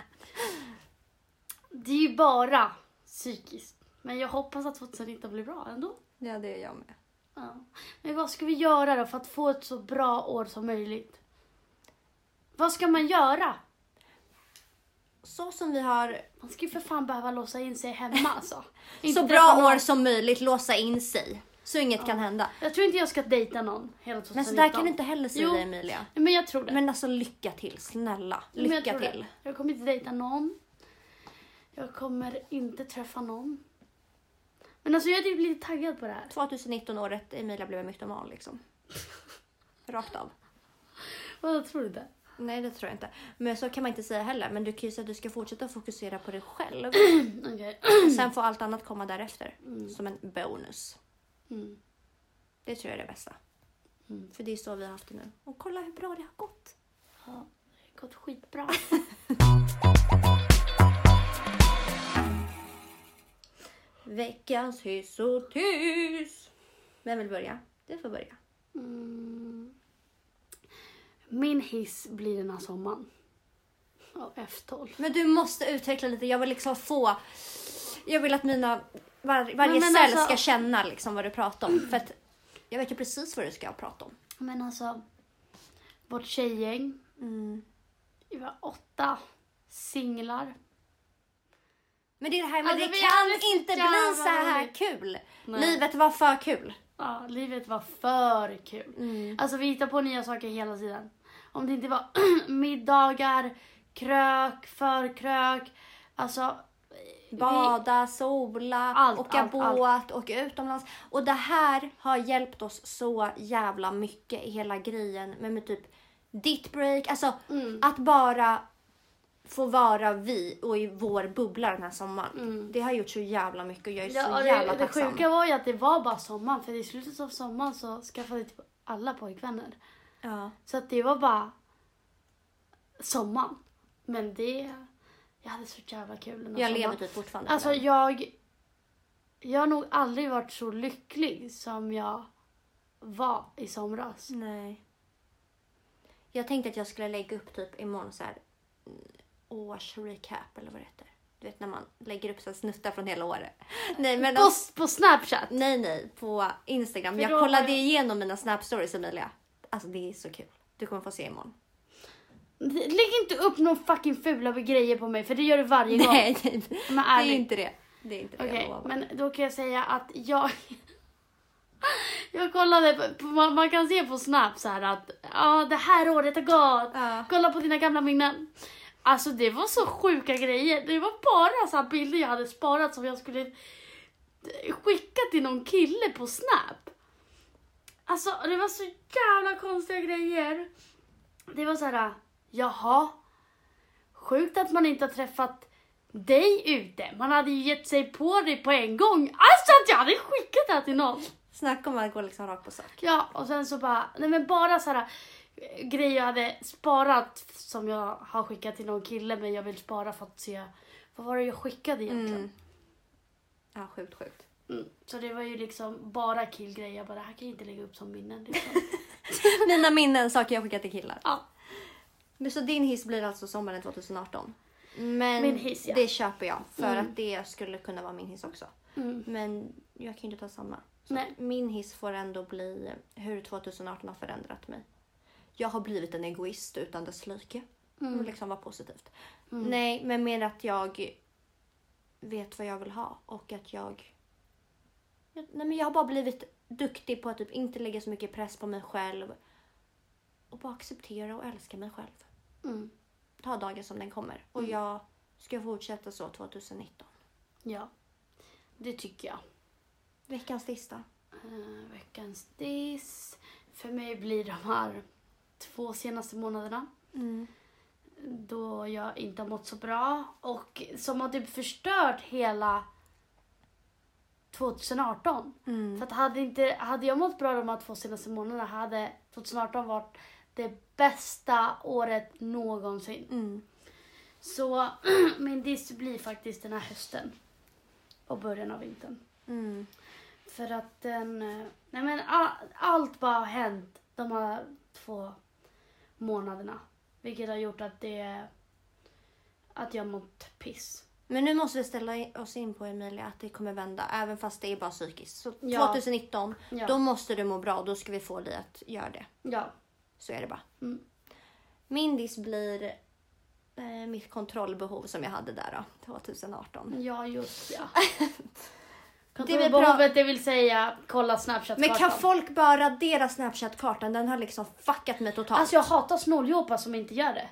det är ju bara psykiskt. Men jag hoppas att 2019 blir bra ändå. Ja, det är jag med. Ja. Men vad ska vi göra då för att få ett så bra år som möjligt? Vad ska man göra? Så som vi har Man ska ju för fan behöva låsa in sig hemma alltså. så bra år som möjligt, låsa in sig. Så inget kan hända. Jag tror inte jag ska dejta någon hela 2019. Men så där kan du inte heller säga Jo. Emilia. Men jag tror det. Men alltså lycka till, snälla. Men jag Lycka tror det. till. Jag kommer inte dejta någon. Jag kommer inte träffa någon. Men alltså jag är typ lite taggad på det här. 2019 året Emilia blev mytoman liksom. Rakt av. Vad tror du det? Nej det tror jag inte. Men så kan man inte säga heller. Men du kan ju säga att du ska fortsätta fokusera på dig själv. Okej. Sen får allt annat komma därefter. Som en bonus. Mm. Det tror jag är det bästa. Mm. För det är så vi har haft det nu. Och kolla hur bra det har gått. Ja, det har gått skitbra. Veckans hyss och tyss. Vem vill börja? Du får börja. Mm. Min hiss blir den här sommaren. Och F12. Men du måste utveckla lite. Jag vill liksom få... Jag vill att mina... Var, varje men cell alltså- ska känna liksom vad du pratar om. För att jag vet ju precis vad du ska prata om. Men alltså, vårt tjejgäng, Mm. vi var åtta singlar. Men det är det här med Alltså, det kan inte bli så här roligt. kul. Nej. Livet var för kul. Ja, livet var för kul. Mm. Alltså vi hittar på nya saker hela tiden. Om det inte var middagar, krök, förkrök, alltså... Bada, sola, Allt, åka allt, båt, åka utomlands. Och det här har hjälpt oss så jävla mycket i hela grejen med, med typ ditt break. Alltså Mm. att bara få vara vi och i vår bubbla den här sommaren. Mm. Det har gjort så jävla mycket och jag är så Ja, jävla det, det tacksam. sjuka var ju att det var bara sommaren, för i slutet av sommaren så skaffade typ alla pojkvänner. Ja. Så att det var bara sommaren. Men det... Jag hade så jävla kul den här Jag sommaren. lever typ fortfarande Alltså jag... Jag har nog aldrig varit så lycklig som jag var i somras. Nej. Jag tänkte att jag skulle lägga upp typ imorgon så här mm, årsrecap eller vad det heter. Du vet när man lägger upp så snuttar från hela året. Nej men På, alltså, på Snapchat. nej nej på Instagram. För Jag kollade jag- igenom mina snap stories Emilia. Alltså det är så kul. Du kommer få se imorgon. Lägg inte upp någon fucking fula grejer på mig för det gör du varje gång. Nej, nej, Men det är inte det. Det är inte det. Jag lovar. men då kan jag säga att jag... jag kollade, på, på, man, kan se på Snap så här att ja, det här året har gått. Ja. Kolla på dina gamla minnen. Alltså det var så sjuka grejer. Det var bara så här bilder jag hade sparat som jag skulle skicka till någon kille på Snap. Alltså det var så jävla konstiga grejer. Det var så här, jaha. Sjukt att man inte har träffat dig ute. Man hade ju gett sig på dig på en gång. Alltså att jag hade skickat det här till någon. Snacka om att gå liksom rakt på sak. Ja, och sen så bara, nej men bara så här eh, grejer jag hade sparat som jag har skickat till någon kille men jag vill spara för att se vad var det jag skickade egentligen. Mm. Ja, sjukt sjukt. Mm. Så det var ju liksom bara killgrejer. Jag bara, det här kan jag inte lägga upp som minnen. Liksom. Mina minnen, saker jag skickat till killar. ja. Men så din hiss blir alltså sommaren 2018? Men Min hiss, ja. det köper jag för Mm. att det skulle kunna vara min hiss också. Mm. Men jag kan ju inte ta samma. Så Nej. Min hiss får ändå bli hur 2018 har förändrat mig. Jag har blivit en egoist utan dess like. Mm. Mm. liksom vara positivt. Mm. Nej, men med att jag vet vad jag vill ha och att jag... nej, men jag har bara blivit duktig på att typ inte lägga så mycket press på mig själv. Och bara acceptera och älska mig själv. Mm. Ta dagen som den kommer. Och Mm. jag ska fortsätta så 2019. Ja, det tycker jag. Veckans sista. Eh, veckans diss. För mig blir de här två senaste månaderna. Mm. då jag inte har mått så bra och som har typ förstört hela 2018. Mm. För att hade, inte, hade jag mått bra de här två senaste månaderna hade 2018 varit det bästa året någonsin. Mm. Så min diss blir faktiskt den här hösten och början av vintern. Mm. För att den, eh, nej men a- allt bara har hänt de här två månaderna. Vilket har gjort att det, att jag mått piss. Men nu måste vi ställa oss in på Emilia att det kommer vända även fast det är bara psykiskt. Så Ja. 2019, Ja. då måste du må bra och då ska vi få dig att göra det. Ja. Så är det bara. Mm. Min diss blir eh, mitt kontrollbehov som jag hade där då, 2018. Ja, just ja. Kontrollbehovet, det vill säga kolla snapchat Men kan folk bara radera Snapchat-kartan? Den har liksom fuckat mig totalt. Alltså jag hatar snåljåpar som inte gör det.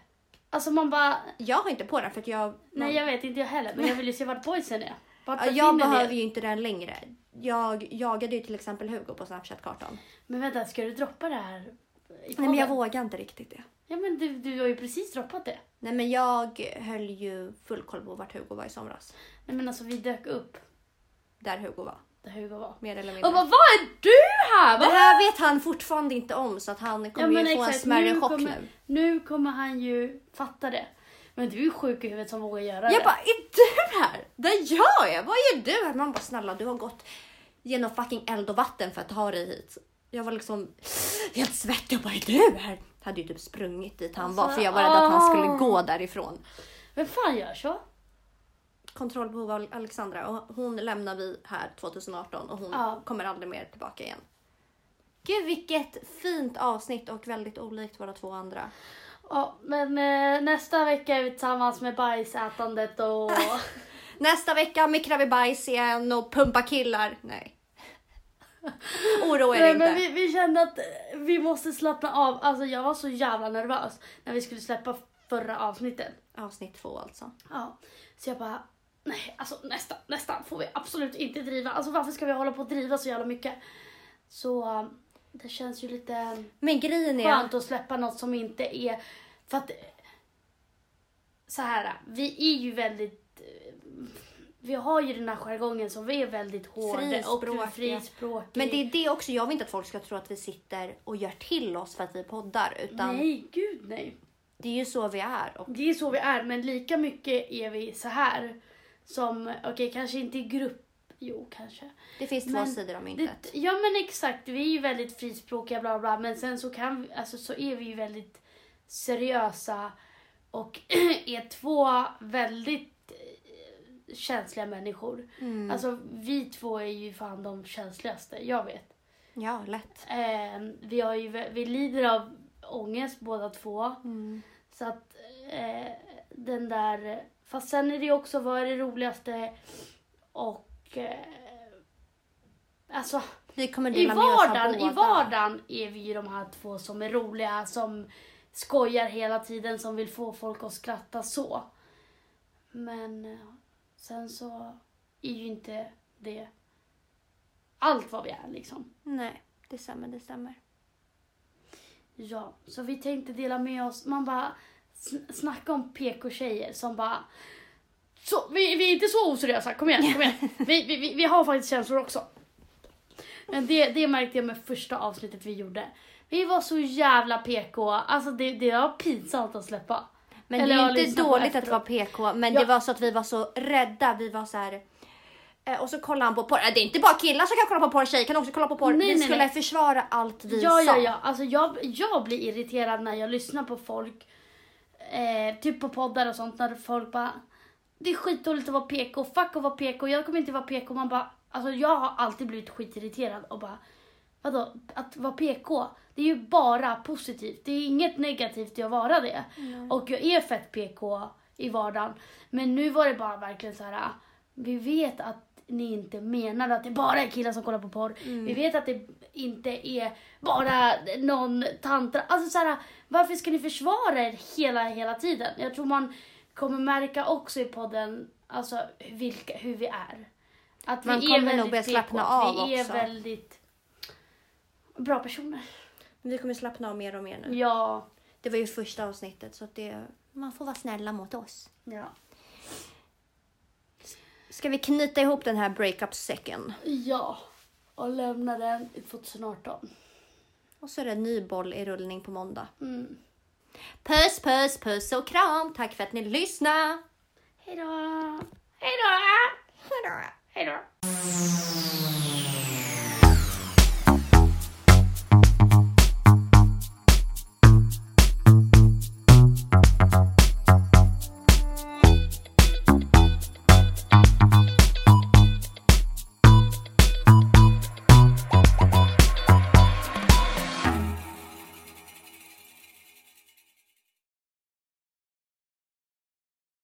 Alltså man bara, jag har inte på den för att jag... nej jag vet inte jag heller men jag vill ju se vart boysen är. Vart Ja, befinner jag ni er? behöver ju inte den längre. Jag jagade ju till exempel Hugo på Snapchat-kartan. Men vänta, ska du droppa det här? i Nej men jag podden? vågar inte riktigt det. Ja men du, du har ju precis droppat det. Nej men jag höll ju full koll på vart Hugo var i somras. Nej men alltså vi dök upp Där Hugo var. Där Hugo var. Mer eller Och mindre. bara, vad är du här? Det Vad här vet han fortfarande inte om så att han kommer men ju få en exakt, smärre nu chock kommer, nu. Nu kommer han ju fatta det. Men du är sjuk i huvudet som vågar göra Jag det. bara, är du här? Där gör jag! Vad gör du här? Man bara, snälla du har gått genom fucking eld och vatten för att ta dig hit. Jag var liksom helt svettig och bara, är du här? Hade ju typ sprungit dit han var för jag var rädd att han skulle gå därifrån. Vem fan gör så? Kontrollbehov av Alexandra och hon lämnar vi här 2018 och hon Ja. kommer aldrig mer tillbaka igen. Gud vilket fint avsnitt och väldigt olikt våra två andra. Ja, men eh, nästa vecka är vi tillsammans med bajsätandet och... Nästa vecka mikrar vi bajs igen och pumpar killar. Nej. Oroa er Nej, inte. men vi, vi kände att vi måste slappna av. Alltså jag var så jävla nervös när vi skulle släppa förra avsnittet. Avsnitt två alltså. Ja, så jag bara, nej alltså nästa, nästa får vi absolut inte driva. Alltså varför ska vi hålla på och driva så jävla mycket? Så eh, det känns ju lite Men grejen är... skönt att släppa något som inte är, för att så här, vi är ju väldigt eh, vi har ju den här jargongen som vi är väldigt hårda och frispråkiga. Men det är det också, jag vill inte att folk ska tro att vi sitter och gör till oss för att vi poddar. Utan Nej, gud nej. det är ju så vi är. Och Det är så vi är, men lika mycket är vi så här. Som, okej kanske inte i grupp, jo kanske. det finns två Men sidor av Det, myntet. ja men exakt, vi är ju väldigt frispråkiga bla bla, men sen så kan vi, alltså så är vi ju väldigt seriösa och är två väldigt eh, känsliga människor. Mm. Alltså vi två är ju fan de känsligaste, jag vet. Ja, lätt. Eh, vi, har ju, vi lider av ångest båda två. Mm. Så att eh, den där, fast sen är det också vad är det roligaste och eh, alltså Vi kommer i dela med oss vardagen, i vardagen är vi ju de här två som är roliga, som skojar hela tiden, som vill få folk att skratta så. Men eh, sen så är ju inte det allt vad vi är liksom. Nej, det stämmer, det stämmer. Ja, så vi tänkte dela med oss. Man bara snacka om PK-tjejer som bara så, vi, vi är inte så oseriösa, kom igen, kom igen. Vi, vi, vi, vi har faktiskt känslor också. Men det, det märkte jag med första avsnittet vi gjorde. Vi var så jävla PK, alltså det, det var pinsamt att släppa. Men Eller det är ju inte dåligt att vara PK, men Ja. det var så att vi var så rädda. Vi var så här. eh, Och så kollade han på porr. Eh, Det är inte bara killar som kan kolla på porr, tjejer kan också kolla på porr. Nej, vi nej, skulle nej. försvara allt vi Ja, sa. ja, ja. Alltså jag, jag blir irriterad när jag lyssnar på folk, eh, typ på poddar och sånt, när folk bara det är skitdåligt att vara PK, fuck att vara PK, jag kommer inte vara PK. Man bara, alltså jag har alltid blivit skitirriterad och bara, vadå, att vara PK, det är ju bara positivt. Det är inget negativt i att vara det. Och jag är fett PK i vardagen. Men nu var det bara verkligen så här, vi vet att ni inte menar att det bara är killar som kollar på porr. Vi vet att det inte är bara någon tantra. Alltså så här, varför ska ni försvara er hela, hela tiden? Jag tror man kommer märka också i podden alltså, vilka, hur vi är. Att Man vi kommer är nog börja slappna av Vi är också. väldigt bra personer. Men vi kommer slappna av mer och mer nu. Ja. Det var ju första avsnittet så att det, man får vara snälla mot oss. ja. Ska vi knyta ihop den här breakup-säcken? Ja. Och lämna den i 2018. Och så är det en ny boll i rullning på måndag. Mm. Puss, puss, puss och kram. Tack för att ni lyssnade. Hej då! Hej då! Hejdå. Hej då!